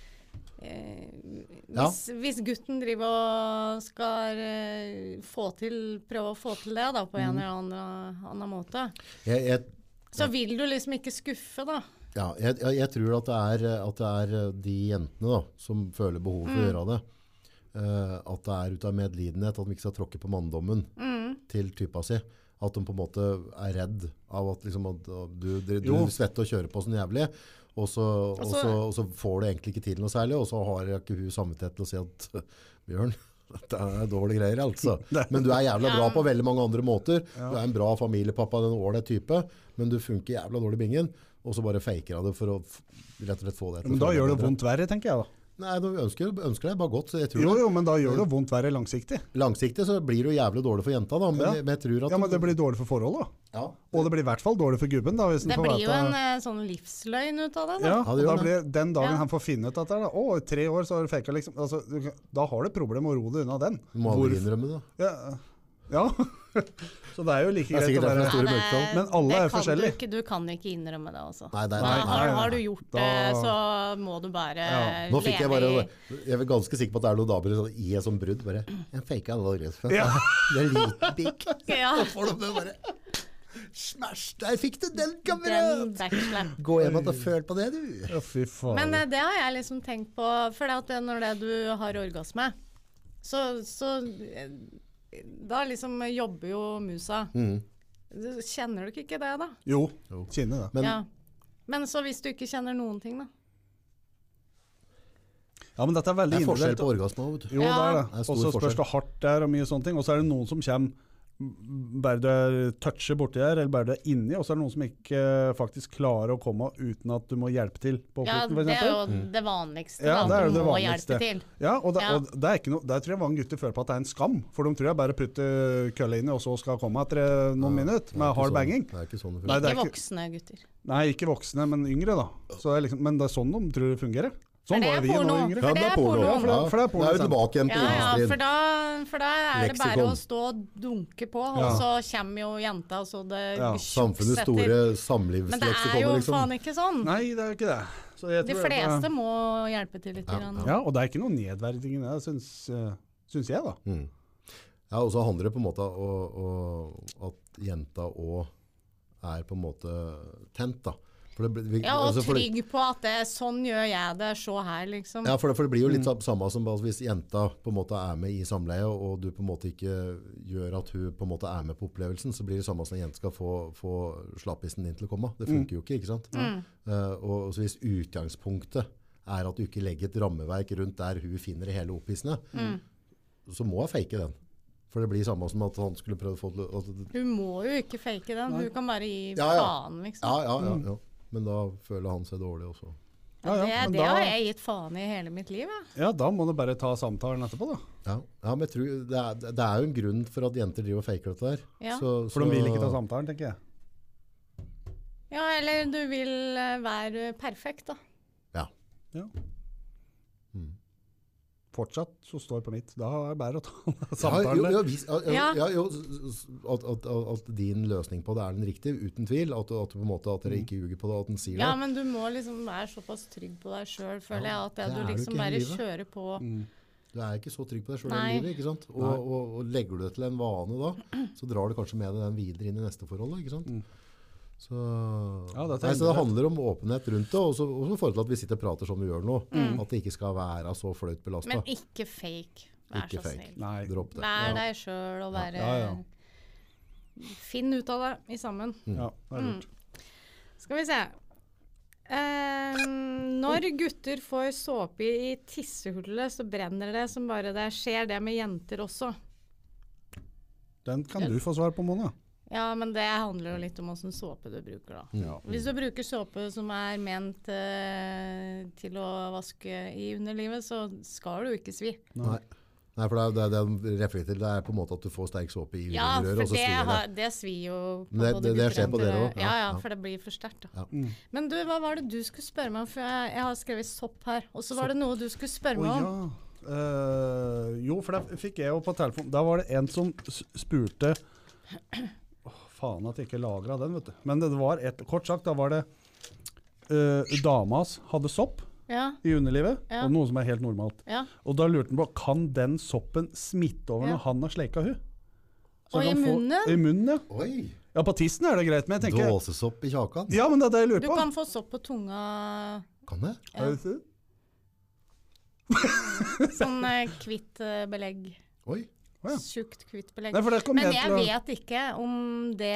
hvis, Ja. hvis, gutten driver og skal uh, få til, prøve å få til det da, på en eller annen, annen måte, Jeg, jeg, så vil du liksom ikke skuffe, da. ja, jeg, jeg, tror at det, er, at det er de jentene da, som føler behov for å gjøre det. Uh, at det er ut av medlidenhet, at de ikke skal tråkke på manndommen til typa si. At de på en måte er redd av at, liksom, at du, du, du svetter og kjører på sånn jævlig, og så, og, så- så, og så får du egentlig ikke til noe særlig, og så har ikke hun samvittighet til å si at Bjørn, dette er dårlige greier, altså. Men du er jævla bra på veldig mange andre måter. Du er en bra familiepappa, en ålreit type, men du funker jævla dårlig i bingen. Og så bare faker av det for å rett og slett få det til Men da gjør det vondt verre, tenker jeg da. Nei, du ønsker, ønsker deg bare godt, så jeg tror Jo, jo, men da gjør det vondt verre langsiktig. Langsiktig så blir det jo jævlig dårlig for jenta, da, men, Ja. men jeg tror at Ja, men det blir dårlig for forholdet, da. ja. Og det blir i hvert fall dårlig for gubben, da. Hvis Det blir jo en eh, sånn livsløgn ut av det. da. Ja, Ja, det og da blir den dagen Ja. han får finne ut dette, da, å, i tre år så har du faka, liksom. Altså, da har du et problem med å ro deg unna den. Du må aldri innrømme det. Ja. Ja. så det er jo like greit å være det store mørketall. Men alle er forskjellige. Du, ikke, du kan ikke innrømme det, altså. Nei, det nei, nei, har, nei, har du gjort Da- det, så må du bare Ja. Nå fikk jeg bare, jeg er ganske sikker på at det er noen damer sånn, i et sånt brudd. bare, Jeg faka alle rett. Ja. Det er liten pikk. Ja, Så får de det bare Smash! Der fikk du den, kamerat! Gå hjem og føl på det, du. Ja, fy faen. Men eh, det har jeg liksom tenkt på, for det at det, når det du har orgasme, så, så eh, Da liksom jobber jo musa. Mm. Kjenner du ikke det, da? Jo, Jo. kjenner det. Men ja. Men så hvis du ikke kjenner noen ting, da? Ja, men dette er veldig det er forskjell på orgasme. vet du. Jo, det er det. Det er Og så spørs det hardt det er og mye sånne ting. Og så er det noen som kommer bare du er toucher borti der, eller bare du er inni, og så er det noen som ikke eh, faktisk klarer å komme uten at du må hjelpe til på Ja, det er jo det vanligste. Ja, da, det er du det må vanligste. hjelpe til. Ja, og, det, Ja. og det er ikke noe, der tror jeg mange gutter føler på at det er en skam. For de tror jeg bare putter kølla inni, og så skal komme etter noen noen minutter er med hard sånn- banging. Det er ikke sånn det Nei, funker. det er Ikke ikke- voksne gutter. Nei, ikke voksne, men yngre, da. Så det er liksom, men det er sånn de tror det fungerer. Sånn var vi da yngre. For det er porno. Ja, for det- for det er porno, Da er vi tilbake igjen til Ja, ja, for da, for da er det bare å stå og dunke på, Ja. og så kommer jo jenta, så det Ja, Samfunnets Samfunnets samlivsleksikoner, liksom. Men det er jo liksom. faen ikke sånn. Nei, det er jo ikke det. Så jeg De tror det fleste må hjelpe til litt. Ja, grann. Ja, og det er ikke noe nedverdigende, det syns, eh, syns jeg, da. Mm. Ja, og så handler det på en måte om at jenta òg er på en måte tent, da. For det, vi, Ja, og altså, for det- trygg på at det, sånn gjør jeg det, se her, liksom. Ja, for det, for det blir jo litt mm. samme som altså, hvis jenta på en måte er med i samleie, og du på en måte ikke gjør at hun på en måte er med på opplevelsen, så blir det samme som en jente skal få, få slappisen din til å komme. Det funker jo ikke, ikke sant? Mm. Uh, og så hvis utgangspunktet er at du ikke legger et rammeverk rundt der hun finner det hele opphissende, Mm. så må hun fake den. For det blir samme som at han skulle prøve å få til Hun må jo ikke fake den, hun kan bare gi Ja, ja. faen, liksom. Ja, ja, ja, ja. Men da føler han seg dårlig også. Ja, Ja, ja, det det da- har jeg gitt faen i hele mitt liv, jeg. Ja, da må du bare ta samtalen etterpå, da. Ja, ja men jeg tror det er, det er jo en grunn for at jenter driver og faker dette der. Ja. Så, For de vil ikke ta samtalen, tenker jeg. Ja, eller du vil eh, være perfekt, da. Ja. Ja. Mm. Fortsatt så står på mitt. Da er det bare å ta Ja, samtalen. jo, der. jo, vis- ja, ja, Ja. ja, jo, at, at, at, din løsning på det er den riktige, uten tvil. At, at, på en måte, at dere ikke ljuger på det, at den sier det. Ja, men du må liksom være såpass trygg på deg sjøl, føler jeg. At det, det du liksom du bare livet. kjører på. Mm. Du er ikke så trygg på deg sjøl i livet. ikke sant? Og, og, og legger du det til en vane da, så drar du kanskje med deg den videre inn i neste forhold. ikke sant? Mm. Så, Ja, er nei, så det handler om åpenhet rundt det, og så i forhold til at vi sitter og prater som vi gjør nå. Mm. At det ikke skal være så flaut belasta. Men ikke fake. Vær Ikke så fake. snill. Nei. Dropp det. Vær Ja. deg sjøl og bare Ja, ja. Finn ut av det i sammen. Ja, det er Mm. lurt. Skal vi se. Eh, når gutter får såpe i tissehullet, så brenner det som bare det. Skjer det med jenter også? Den kan du få svar på, Mona. Ja, men det handler jo litt om åssen såpe du bruker, da. Ja. Hvis du bruker såpe som er ment eh, til å vaske i underlivet, så skal du ikke svi. Nei. Nei, for det er det, er det til. Det er på en måte at du får sterk såpe i Ja, og så det, svir det. har, det svir jo på Men det- det- det skjer på dere òg? Ja, Ja, for det blir for sterkt. Ja. Mm. Men du, hva var det du skulle spørre meg om? For jeg, jeg har skrevet sopp her. Og så var det noe du skulle spørre meg om. ja. uh, jo, for det fikk jeg jo på telefonen. Da var det en som spurte Faen at jeg ikke lagra den, vet du. Men det var et, kort sagt, da var det uh, Damas hadde sopp Ja, i underlivet, Ja. og noe som er helt normalt. ja. Og da lurte han på kan den soppen smitte over Ja. når han har sleika hun. Så Og i munnen? få-? I munnen, ja. Oi! Ja, på tissen er det greit, men jeg tenker Dåsesopp i kjakan? Ja, men det er det jeg Du lurer på. kan få sopp på tunga. Kan det? Ja. Er? Sånn eh, kvitt eh, belegg. Oi. Ja. Tjukt, hvitt belegg. Nei, for det kom Men jeg jeg å- vet ikke om det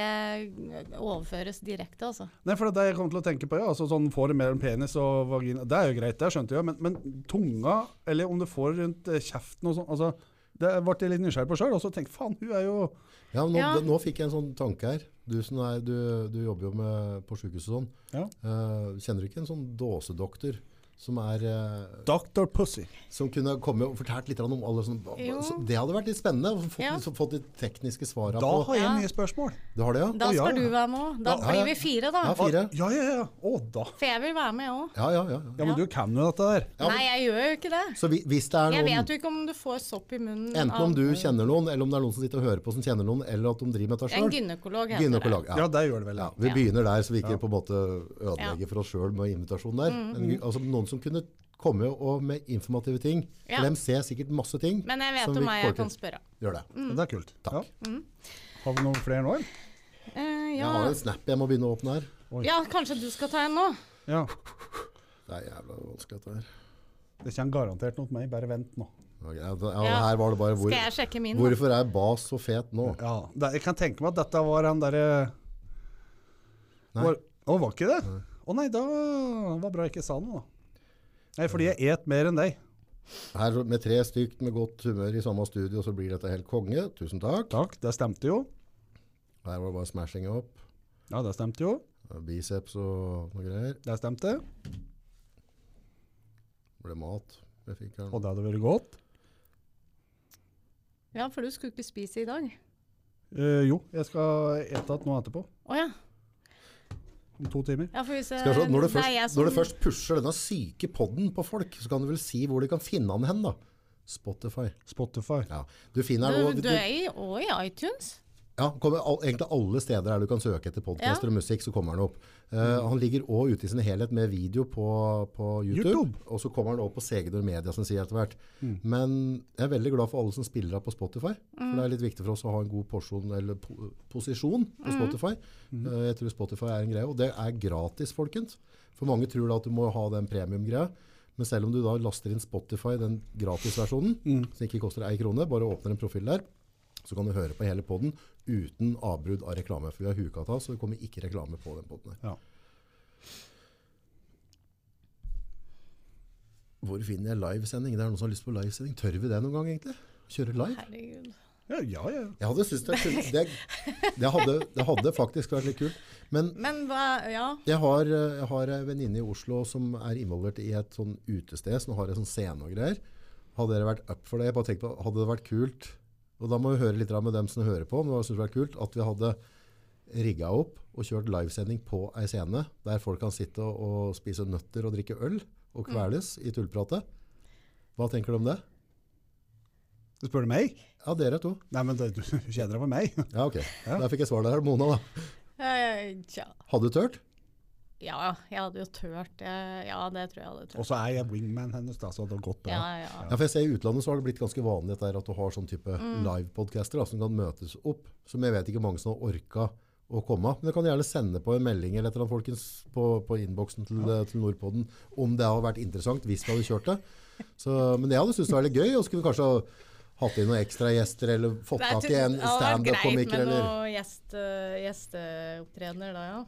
overføres direkte, altså. Nei, for det er jeg kom til å tenke på, ja. Altså, sånn får det mellom penis og vagina. Det er jo greit, det skjønte jeg. Men, men tunga, eller om du får rundt eh, kjeften og sånn altså, Det ble jeg litt nysgjerrig på sjøl. Og så tenkte faen, hun er jo Ja, nå, Ja. det- nå fikk jeg en sånn tanke her. Du, som er, du, du jobber jo med, på sykehus og sånn. Ja. Uh, kjenner du ikke en sånn dåsedoktor som, er, eh, Dr. Pussy. som kunne komme og fortalt litt om alle sånne Jo. så Det hadde vært litt spennende å få Ja. liksom fått de tekniske svarene Da på. har jeg Ja. nye spørsmål. Du har det, ja? Da skal ja. du være med òg. Da Ja, ja. blir vi fire, da. Ja, fire. Ja, ja, ja. Å, da. For jeg vil være med òg. Ja, ja, ja. ja. Ja, men du kan jo dette der. Ja, Nei, jeg gjør jo ikke det. Så vi, hvis det er Jeg vet jo ikke om du får sopp i munnen Enten om du kjenner noen, eller om det er noen som sitter og hører på som kjenner noen, eller at de driver med dette En gynekolog heter Gynekolog. det. Ja, det gjør det vel. Vi Ja. begynner der, så vi ikke Ja. på en måte ødelegger for oss sjøl med invitasjon der. Mm, Men, altså, noen som kunne komme og med informative ting. Ja. For dem ser sikkert masse ting. Men jeg vet som om hva jeg kan spørre. Gjør det. Mm. Det er kult. Takk. Ja. Har vi noen flere nå, eller? ja. Jeg har en snap jeg må begynne å åpne her. Oi. ja, kanskje du skal ta en nå? Ja. Det er jævla vanskelig dette her. Det kommer garantert noe til meg. Bare vent nå. Okay, ja, da- ja, Ja. Her var det bare hvor, Skal jeg sjekke min? Hvorfor er Bas så fet nå? Ja, det, Jeg kan tenke meg at dette var han derre Nei. Var- Å, var ikke det? Å nei, da var bra jeg ikke sa noe, da. Nei, fordi jeg et mer enn deg. Her med tre stygt med godt humør i samme studio, så blir dette helt konge. Tusen takk. Takk, det stemte jo. Her var det bare smashing opp. Ja, det stemte jo. Biceps og noe greier. Det stemte. Det ble mat. Jeg fikk her. Og det hadde vært godt. Ja, for du skulle ikke spise i dag. Uh, jo, jeg skal ete igjen nå etterpå. Å ja. Om to timer. Ja, for hvis se, når, du det først, jeg når du først pusher denne syke podden på folk, så kan du vel si hvor de kan finne den hen, da? Spotify. Spotify. Ja. Du finner den du, du du- er i, og i iTunes. Ja, kommer all, egentlig alle steder der du kan søke etter podcaster Ja. og musikk, så kommer han opp. Uh, han ligger også ute i sin helhet med video på, på YouTube, YouTube. og så kommer han opp på Segedor Media som sier etter hvert. Mm. Men jeg er veldig glad for alle som spiller av på Spotify, for det er litt viktig for oss å ha en god porsjon, eller po posisjon på Spotify. Mm. Uh, jeg tror Spotify er en greie, og det er gratis, folkens. For mange tror da at du må ha den premium-greia, men selv om du da laster inn Spotify, den gratisversjonen, Mm. som ikke koster ei krone, bare åpner en profil der, så kan du høre på hele podden uten avbrudd av reklame. For vi har huka av, så det kommer ikke reklame på den poden her. Ja. Hvor finner jeg livesending? Det er noen som har lyst på livesending. Tør vi det noen gang, egentlig? Kjøre live? Herregud. Ja, ja, ja. Jeg hadde syntes det, det, det, hadde, det hadde faktisk vært litt kult. Men Men hva Ja. jeg har, jeg har en venninne i Oslo som er involvert i et sånn utested, som har en sånn scene og greier. Hadde dere vært up for det? Jeg bare tenkte på, hadde det vært kult, og da må vi høre litt med dem som hører på, men det var kult, at vi hadde rigga opp og kjørt livesending på ei scene, der folk kan sitte og, og spise nøtter og drikke øl, og kveles i tullpratet. Hva tenker du om det? Du spør du meg? Ja, dere to. Nei, men det, du kjenner deg på meg. Ja, ok. Der fikk jeg svar der. Mona, da. Eh, Tja. Hadde du tørt? Ja, jeg hadde jo tørt. Ja, det tror jeg hadde tørt. Og så er jeg wingman hennes, da, så det hadde gått bra. Ja, ja. Ja, for jeg ser I utlandet så har det blitt ganske vanlig at du har sånn type Mm. live-podcaster som kan møtes opp. Som jeg vet ikke mange som har orka å komme. Men du kan gjerne sende på en melding eller et eller annet, folkens, på, på innboksen til, til Nordpodden om det har vært interessant hvis vi hadde kjørt det. Så, men jeg hadde syntes det var veldig gøy. Og vi kanskje ha hatt inn noen ekstra gjester eller fått tak i en det hadde vært greit med noen eh, gjesteopptredener da, ja.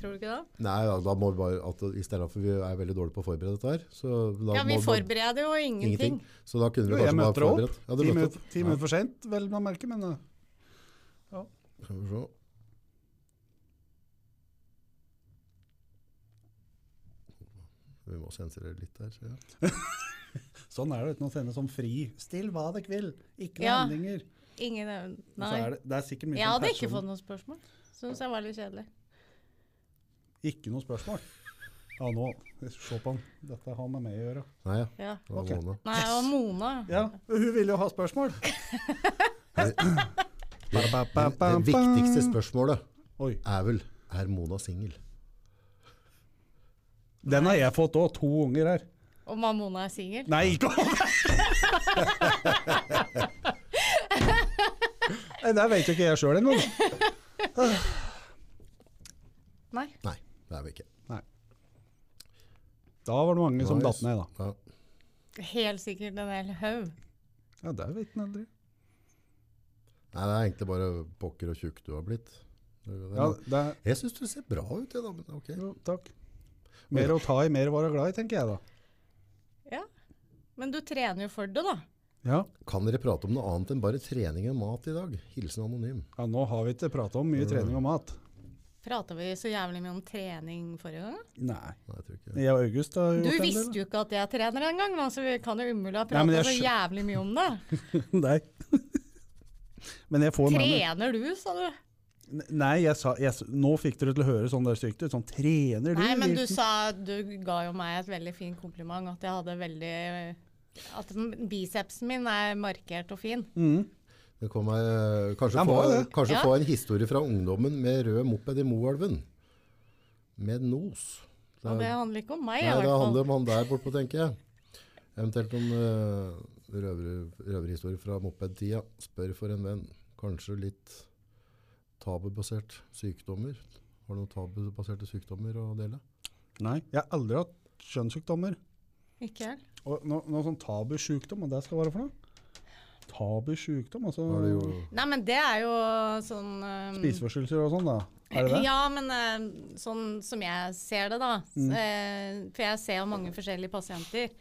Tror du ikke det? Nei, da, da må vi bare at I stedet for vi er veldig dårlige på å forberede dette her. Så da Ja, vi må- forbereder jo ingenting. Så da kunne vi kanskje bare møter opp. forberedt. Ja, Ti minutter, ti minutter for sent, vel man merker, men ja. Skal vi se. Vi må sensurere litt her, Så ja. sånn er det uten å sende sånn fri. Still hva dere vil, ikke noen Ja. handlinger. Ingen eh, Nei. Så er det, det er mye Jeg hadde hadde ikke fått noen spørsmål. Syns jeg var litt kjedelig. Ikke noe spørsmål. Ja, nå, se på han. Dette har med meg å gjøre. Nei, ja. Ja. Det var okay. Mona. Nei, det var Mona. Ja, hun ville jo ha spørsmål. Det, det viktigste spørsmålet Oi, er vel er Mona singel? den har jeg fått òg, to unger her. Om at Mona er singel. Nei, ikke Nei, Det vet jo ikke jeg sjøl ennå. Nei. Nei, det er vi ikke. Da var det mange som datt ned, da. Ja. Helt sikkert en hel haug. Ja, Det vet en aldri. Nei, det er egentlig bare pokker og tjukk du har blitt. Det Ja, det er, Jeg syns du ser bra ut, jeg, da. Men ok. jo, takk. Mer å ta i, mer å være glad i, tenker jeg da. Ja. Men du trener jo for det, da. Ja, Kan dere prate om noe annet enn bare trening og mat i dag? Hilsen anonym. ja Nå har vi ikke prata om mye trening og mat. Prata vi så jævlig mye om trening forrige gang? Nei. Nei, jeg tror ikke Jeg og August har Du gjort Du visste jo ikke at jeg trener engang, så vi kan jo umulig ha prata så jævlig mye om det. Nei. Men jeg får med Trener du, sa du? Nei, jeg sa, jeg, nå fikk dere til å høre sånn der stygt ut. Sånn trener du? Nei, men du sa Du ga jo meg et veldig fint kompliment, at jeg hadde veldig At bicepsen min er markert og fin. Mhm. Det kom ei, kanskje få, det. kanskje Ja. få en historie fra ungdommen med rød moped i Moelven. Med nos. Det Og det er- handler ikke om meg, Nei, det handler om han der bortpå, tenker jeg. Eventuelt noen uh, røver, røverhistorier fra mopedtida. Spør for en venn. Kanskje litt tabubasert sykdommer. Har du noen tabubaserte sykdommer å dele? Nei, jeg har aldri hatt kjønnssykdommer. Ikke. Og no, noe sånn tabusjukdom, og det skal være for noe? Tabusjukdom, altså jo Nei, men det er jo sånn um, spiseforstyrrelser og sånn, da? Er det det? Ja, men uh, sånn som jeg ser det, da. Mm. Uh, for jeg ser jo mange forskjellige pasienter.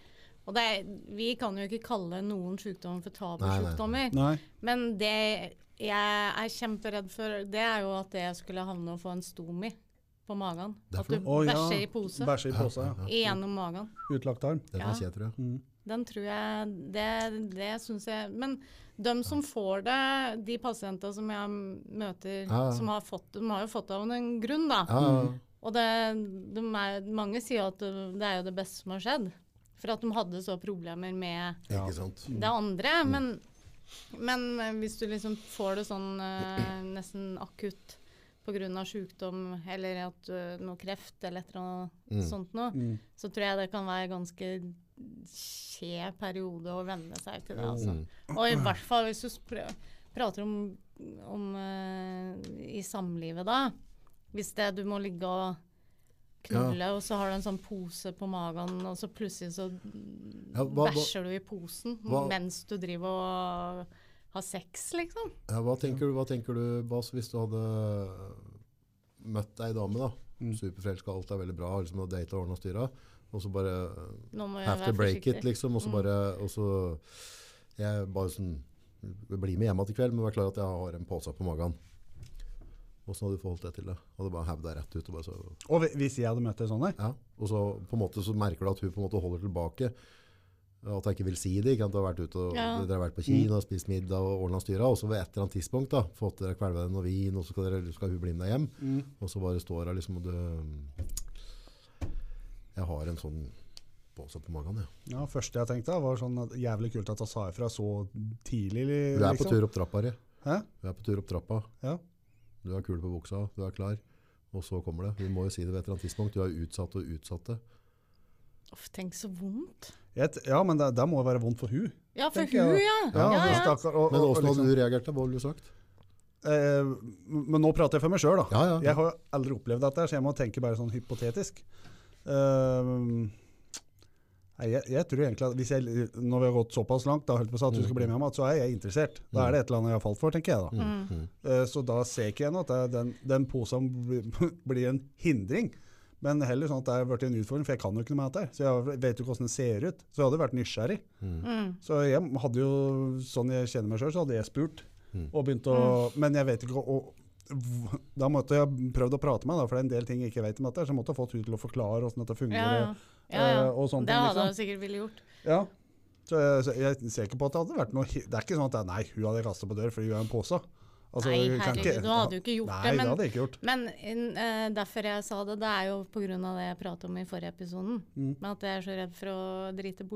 Og det er, vi kan jo ikke kalle noen sykdommer for tabusjukdommer. Men det jeg er kjemperedd for, det er jo at jeg skulle havne og få en stomi på magen. At Derfor- du Å, ja. bæsjer i pose Bæsjer i pose, ja. gjennom magen. Utlagt tarm. Det kan skje, tror jeg. Mm. Den tror jeg Det, det syns jeg Men de som får det, de pasientene som jeg møter Ja, som har fått De har jo fått det av en grunn, da. Ja. Og det, de er, mange sier at det, er jo det beste som har skjedd. For at de hadde så problemer med Ja. Det andre. Men, men eh, hvis du liksom får det sånn uh, nesten akutt pga. sykdom eller at uh, noe kreft eller et eller annet Mm. sånt noe, Mm. så tror jeg det kan være ganske skjev periode å venne seg til det. Altså. Mm. Og i hvert fall hvis du spr prater om, om uh, i samlivet, da. Hvis det du må ligge og knulle, og så har du en sånn pose på magen, og så plutselig så Ja, hva- bæsjer du i posen hva- mens du driver og har sex, liksom. Ja, hva, tenker du, hva tenker du, Bas, hvis du hadde møtt ei dame, da? Mm. Superforelska, alt er veldig bra, liksom og data ordna styra, og så bare have to break forsiktig. it, liksom, og så bare og så Jeg bare sånn Bli med hjem igjen i kveld, men vær klar at jeg har en pose på magen. Åssen hadde du forholdt deg til det? Hadde bare hevet deg rett ut? Og bare så, Og hvis jeg hadde møtt deg sånn der? ja. Og så på en måte så merker du at hun på en måte holder tilbake. At jeg ikke vil si det. Ikke? At du har vært ute og, Ja. Dere har vært på Kina og spist middag og ordna styra. Og så ved et eller annet tidspunkt da, fått dere kvelva noe vin, og så skal, dere, skal hun bli med deg hjem. Mm. Og så bare står hun liksom og du Jeg har en sånn pose på magen, jeg. Ja, første jeg tenkte var sånn at jævlig kult at hun sa ifra så tidlig. Liksom. Du er på liksom. tur opp trappa, Ari. Hæ? Du er på tur opp trappa. Ja. Du har kule på buksa, du er klar. Og så kommer det. Vi må jo si det ved et eller annet tidspunkt. Du er utsatt og utsatt det. Uff, tenk så vondt. Et, ja, men det, det må være vondt for hun. Ja, for hun, jeg. ja. Ja, Ja, ja. Stakker, Og- Men åssen hadde liksom- du reagert? da? Hva ville du sagt? Eh, men nå prater jeg for meg sjøl, da. Ja, ja. Jeg har aldri opplevd dette, så jeg må tenke bare sånn hypotetisk. Nei, jeg, jeg tror egentlig at hvis jeg, Når vi har gått såpass langt, da holdt på at du skal bli med meg, så er jeg interessert. Da er det et eller annet jeg har falt for, tenker jeg da. Mm. Eh, så da ser ikke jeg noe at det, den, den posen blir, blir en hindring. Men heller sånn at det har blitt en utfordring, for jeg kan jo ikke noe med dette. Så jeg vet jo hvordan det ser ut. Så jeg hadde vært nysgjerrig. Mm. Så jeg hadde jo, sånn jeg kjenner meg sjøl, så hadde jeg spurt. Mm. Og begynt å, Men jeg vet ikke og, Da måtte jeg prøvd å prate med henne, for det er en del ting jeg ikke vet om dette. Så jeg måtte fått henne til å forklare åssen dette fungerer. ja. ja, ja. eh, og sånne Det ting, hadde liksom. hun sikkert ville gjort. Ja. Så jeg, så jeg ser ikke på at det hadde vært noe Det er ikke sånn at er, nei, hun hadde kasta på dør fordi hun er en pose. Altså, Nei, herregud, herregud, du hadde jo ikke gjort nei, det, men- det hadde jeg ikke gjort. Men uh, derfor jeg sa det, det er jo pga. det jeg pratet om i forrige episoden. Mm. Med at jeg er så redd for å drite.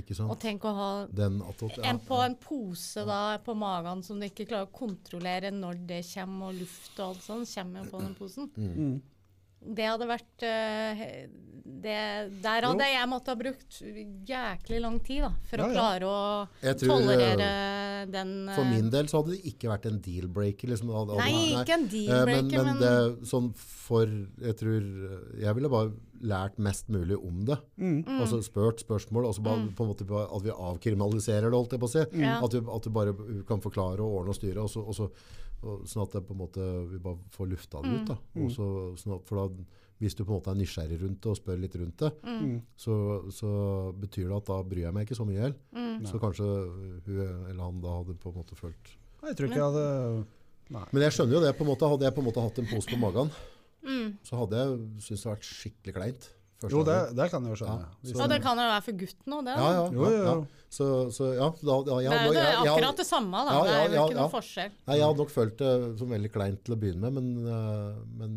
Ikke sant? Og tenk å ha Den attåt, ja. en på en pose da på magen som du ikke klarer å kontrollere når det kommer, og luft og alt sånt kommer jo på den posen. Mm. Det hadde vært eh, det, Der hadde jeg måttet ha brukt jæklig lang tid da, for Ja, å ja. klare å tolerere den eh, For min del så hadde det ikke vært en deal-breaker. Liksom. Hadde- Nei, ikke en Eh, deal-breaker, men, men men, det, sånn for Jeg tror Jeg ville bare lært mest mulig om det. Mm. Altså spurt spørsmål, og så bare, på en måte at vi avkriminaliserer det, holdt jeg på å si. Mm. At, du, at du bare kan forklare og ordne og styre, og så, og så, sånn at det på en måte, vi bare får lufta det ut. Da. Også, sånn at, for da, hvis du på en måte er nysgjerrig rundt det og spør litt rundt det, Mm. så, så betyr det at da bryr jeg meg ikke så mye heller. mm. Så kanskje hun eller han da hadde på en måte følt Nei, Jeg tror ikke jeg hadde Nei. Men jeg skjønner jo det. på en måte Hadde jeg på en måte hatt en pose på magen, mm. så hadde jeg syntes det hadde vært skikkelig kleint. Jo, det, det kan jeg jo skjønne. Ja, Og det kan jo være for gutten òg, det. ja, ja, Jo, jo, ja, jo. Så, så ja, da, ja jeg, Det er jo akkurat det samme, da. Ja, det er jo ja, ikke ja. noe forskjell. Nei, jeg hadde nok følt det som veldig kleint til å begynne med, men, eh, men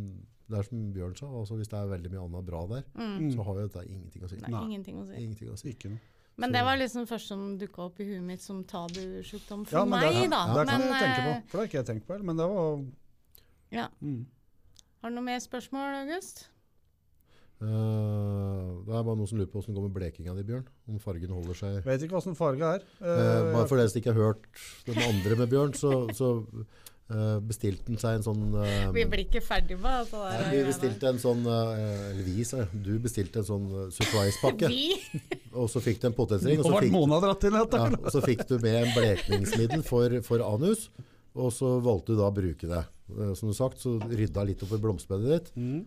det er som Bjørn sa, altså hvis det er veldig mye annet bra der, Mm. så har jo dette ingenting å si. Nei, Nei. ingenting å si. Ingenting å si. Ikke noe. Men det var liksom først som dukka opp i huet mitt som tabusjukdom for Ja, men meg, det, da. det kan Men, jeg tenke på. eh, For det har ikke jeg tenkt på heller. Men det var Ja. mm. Har du noe mer spørsmål, August? Eh, det er bare noen som lurer på det går med blekinga di, Bjørn. Om fargen holder seg. Vet ikke åssen farge er. Uh, uh, bare for dere som ikke har hørt den andre med Bjørn, så, så eh, bestilte han seg en sånn Vi blir ikke ferdig med det, der. Nei, Vi bestilte en sånn Eller vi, sa jeg. Du bestilte en sånn surprise-pakke. Og så fikk du en potetring. Og så fikk, Mona dratt inn ja, og så fikk du med en blekningsmiddel for, for anus. Og så valgte du da å bruke det. Som du sagt, så rydda litt opp i blomsterbedet ditt. Mm.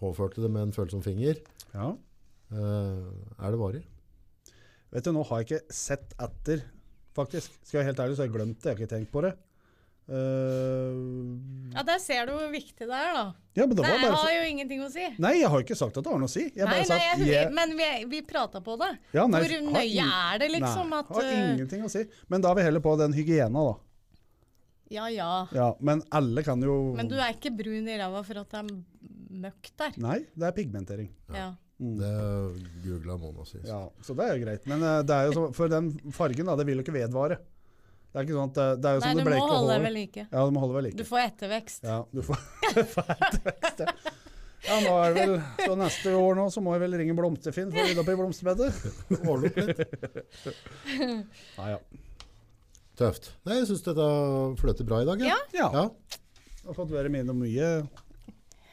Påførte det med en følsom finger. Ja. Eh, er det varig? Vet du, nå har jeg ikke sett etter, faktisk. Skal jeg være helt ærlig, så har jeg glemt det. Jeg har ikke tenkt på det. Uh, Ja, der ser du hvor viktig det er, da. ja, men det Det var bare har jo ingenting å si. Nei, jeg har ikke sagt at det har noe å si. Jeg Nei, bare nei, jeg, jeg, men vi, vi prata på det. ja, nei, Hvor nøye in... er det liksom nei, at har eh, ingenting å si. Men da er vi heller på den hygiena, da. Ja ja. Ja, men alle kan jo Men du er ikke brun i ræva for at det er møkk der. Nei, det er pigmentering. Ja. Det googla Mona sist. Ja, så det er jo greit. Men eh, det er jo så, for den fargen, da, det vil jo ikke vedvare. Det er ikke sånn at det, det er jo Nei, som du det må holde deg ved like. Ja, du må holde ved like. Du får ettervekst. Ja, du får, ettervekst, ja. ja, nå er det vel Så neste år nå så må jeg vel ringe Blomsterfinn for å rydde opp i blomsterbedet. Ordne opp litt. Ja, ja. Tøft. Nei, jeg syns dette fløter bra i dag. Ja. ja. ja. Jeg har fått være med innom mye,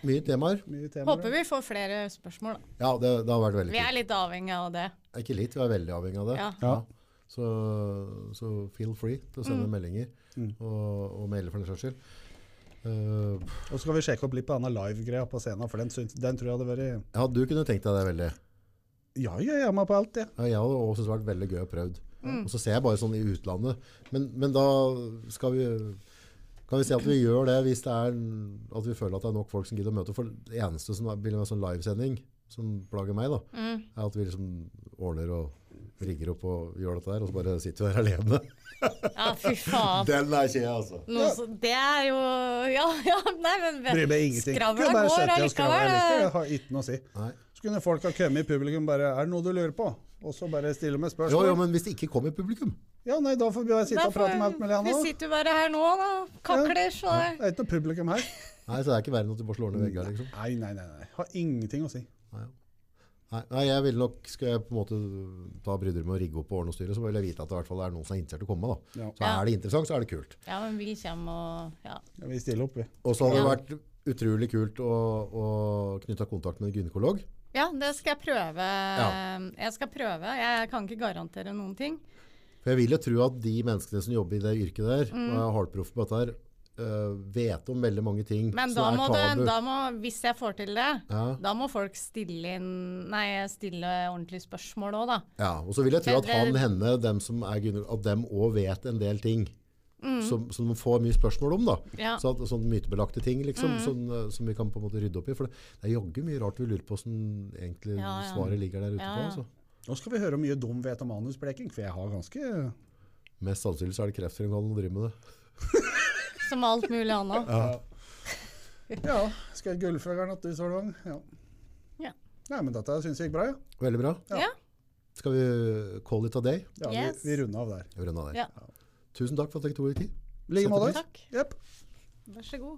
Mye temaer. mye temaer. Håper vi får flere spørsmål. da. Ja, det, det har vært veldig Vi er litt avhengig av det. Ikke litt, vi er veldig avhengig av det. Ja. Ja. Så, så feel free til å sende Mm. meldinger, Mm. og, og maile for den saks skyld. Uh, Og så skal vi sjekke opp litt på denne live-greia på scenen, for den, den tror jeg hadde vært ja, du kunne tenkt deg det veldig. Ja, ja, jeg er med på alt, jeg. Ja, jeg hadde også syntes det vært veldig gøy å prøve. Mm. Og så ser jeg bare sånn i utlandet. Men, men da skal vi kan vi si at vi gjør det hvis det er at vi føler at det er nok folk som gidder å møte. For det eneste som blir med sånn livesending, som plager meg, da, Mm. er at vi liksom ordner og rigger opp og gjør dette der, og så bare sitter vi der alene. Ja, fy faen. Den er kje, altså. Noe så, det er jo Ja, ja, nei, men Bryr meg ingenting. Skravla Kunne bare går allikevel. Jeg har ikke noe å si. Nei. Så kunne folk ha kommet i publikum bare Er det noe du lurer på? Og så bare stille med spørsmål. jo, men hvis det ikke kommer publikum Ja, nei, da får vi bare sitte og prate med mulig Vi sitter jo bare her nå, da. Kakler, så da. Det er ikke noe publikum her. Nei, så det er ikke verre enn at du bare slår ned vegger, liksom. Nei, nei, nei. nei. Har ingenting å si. Nei. Nei, jeg vil nok, skal jeg på en måte ta brydder med å rigge opp og ordne og styre, så vil jeg vite at det i hvert fall er noen som er interessert i å komme. da. Ja. Så er det interessant, så er det kult. Ja, men vi kommer og Ja. Ja, vi stiller opp, vi. Og så hadde det vært utrolig kult å, å knytte kontakt med en gynekolog. Ja, det skal jeg prøve. Ja. Jeg skal prøve. Jeg kan ikke garantere noen ting. For jeg vil jo tro at de menneskene som jobber i det yrket der, Mm. og er hardproff på dette her, øh, vet om veldig mange ting Men da må, det, da må, hvis jeg får til det, Ja, da må folk stille inn Nei, stille ordentlige spørsmål òg, da. ja, og så vil jeg tro at han, henne, dem som er at dem òg vet en del ting. Mm. Som, som man får mye spørsmål om. da. Ja. Så at, sånne mytebelagte ting liksom, Mm. som, øh, som vi kan på en måte rydde opp i. For det, det er jaggu mye rart vi lurer på hvordan egentlig Ja, ja. svaret ligger der ute Ja, på. Altså. Nå skal vi høre hvor mye dum vet om manuspleking, for jeg har ganske Mest sannsynlig så er det kreftfremkallende å drive med det. Som alt mulig annet. Ja. Ja, skal jeg gullfuglen at du Solvang? Ja. Ja. Nei, men dette syns jeg gikk bra, ja. Veldig bra. Ja. Ja. Skal vi call it a day? ja Yes. vi, vi runder av der. Vi runder av der. Ja. Tusen takk for at dere tok dere tid. I like måte. Takk. Vær så god.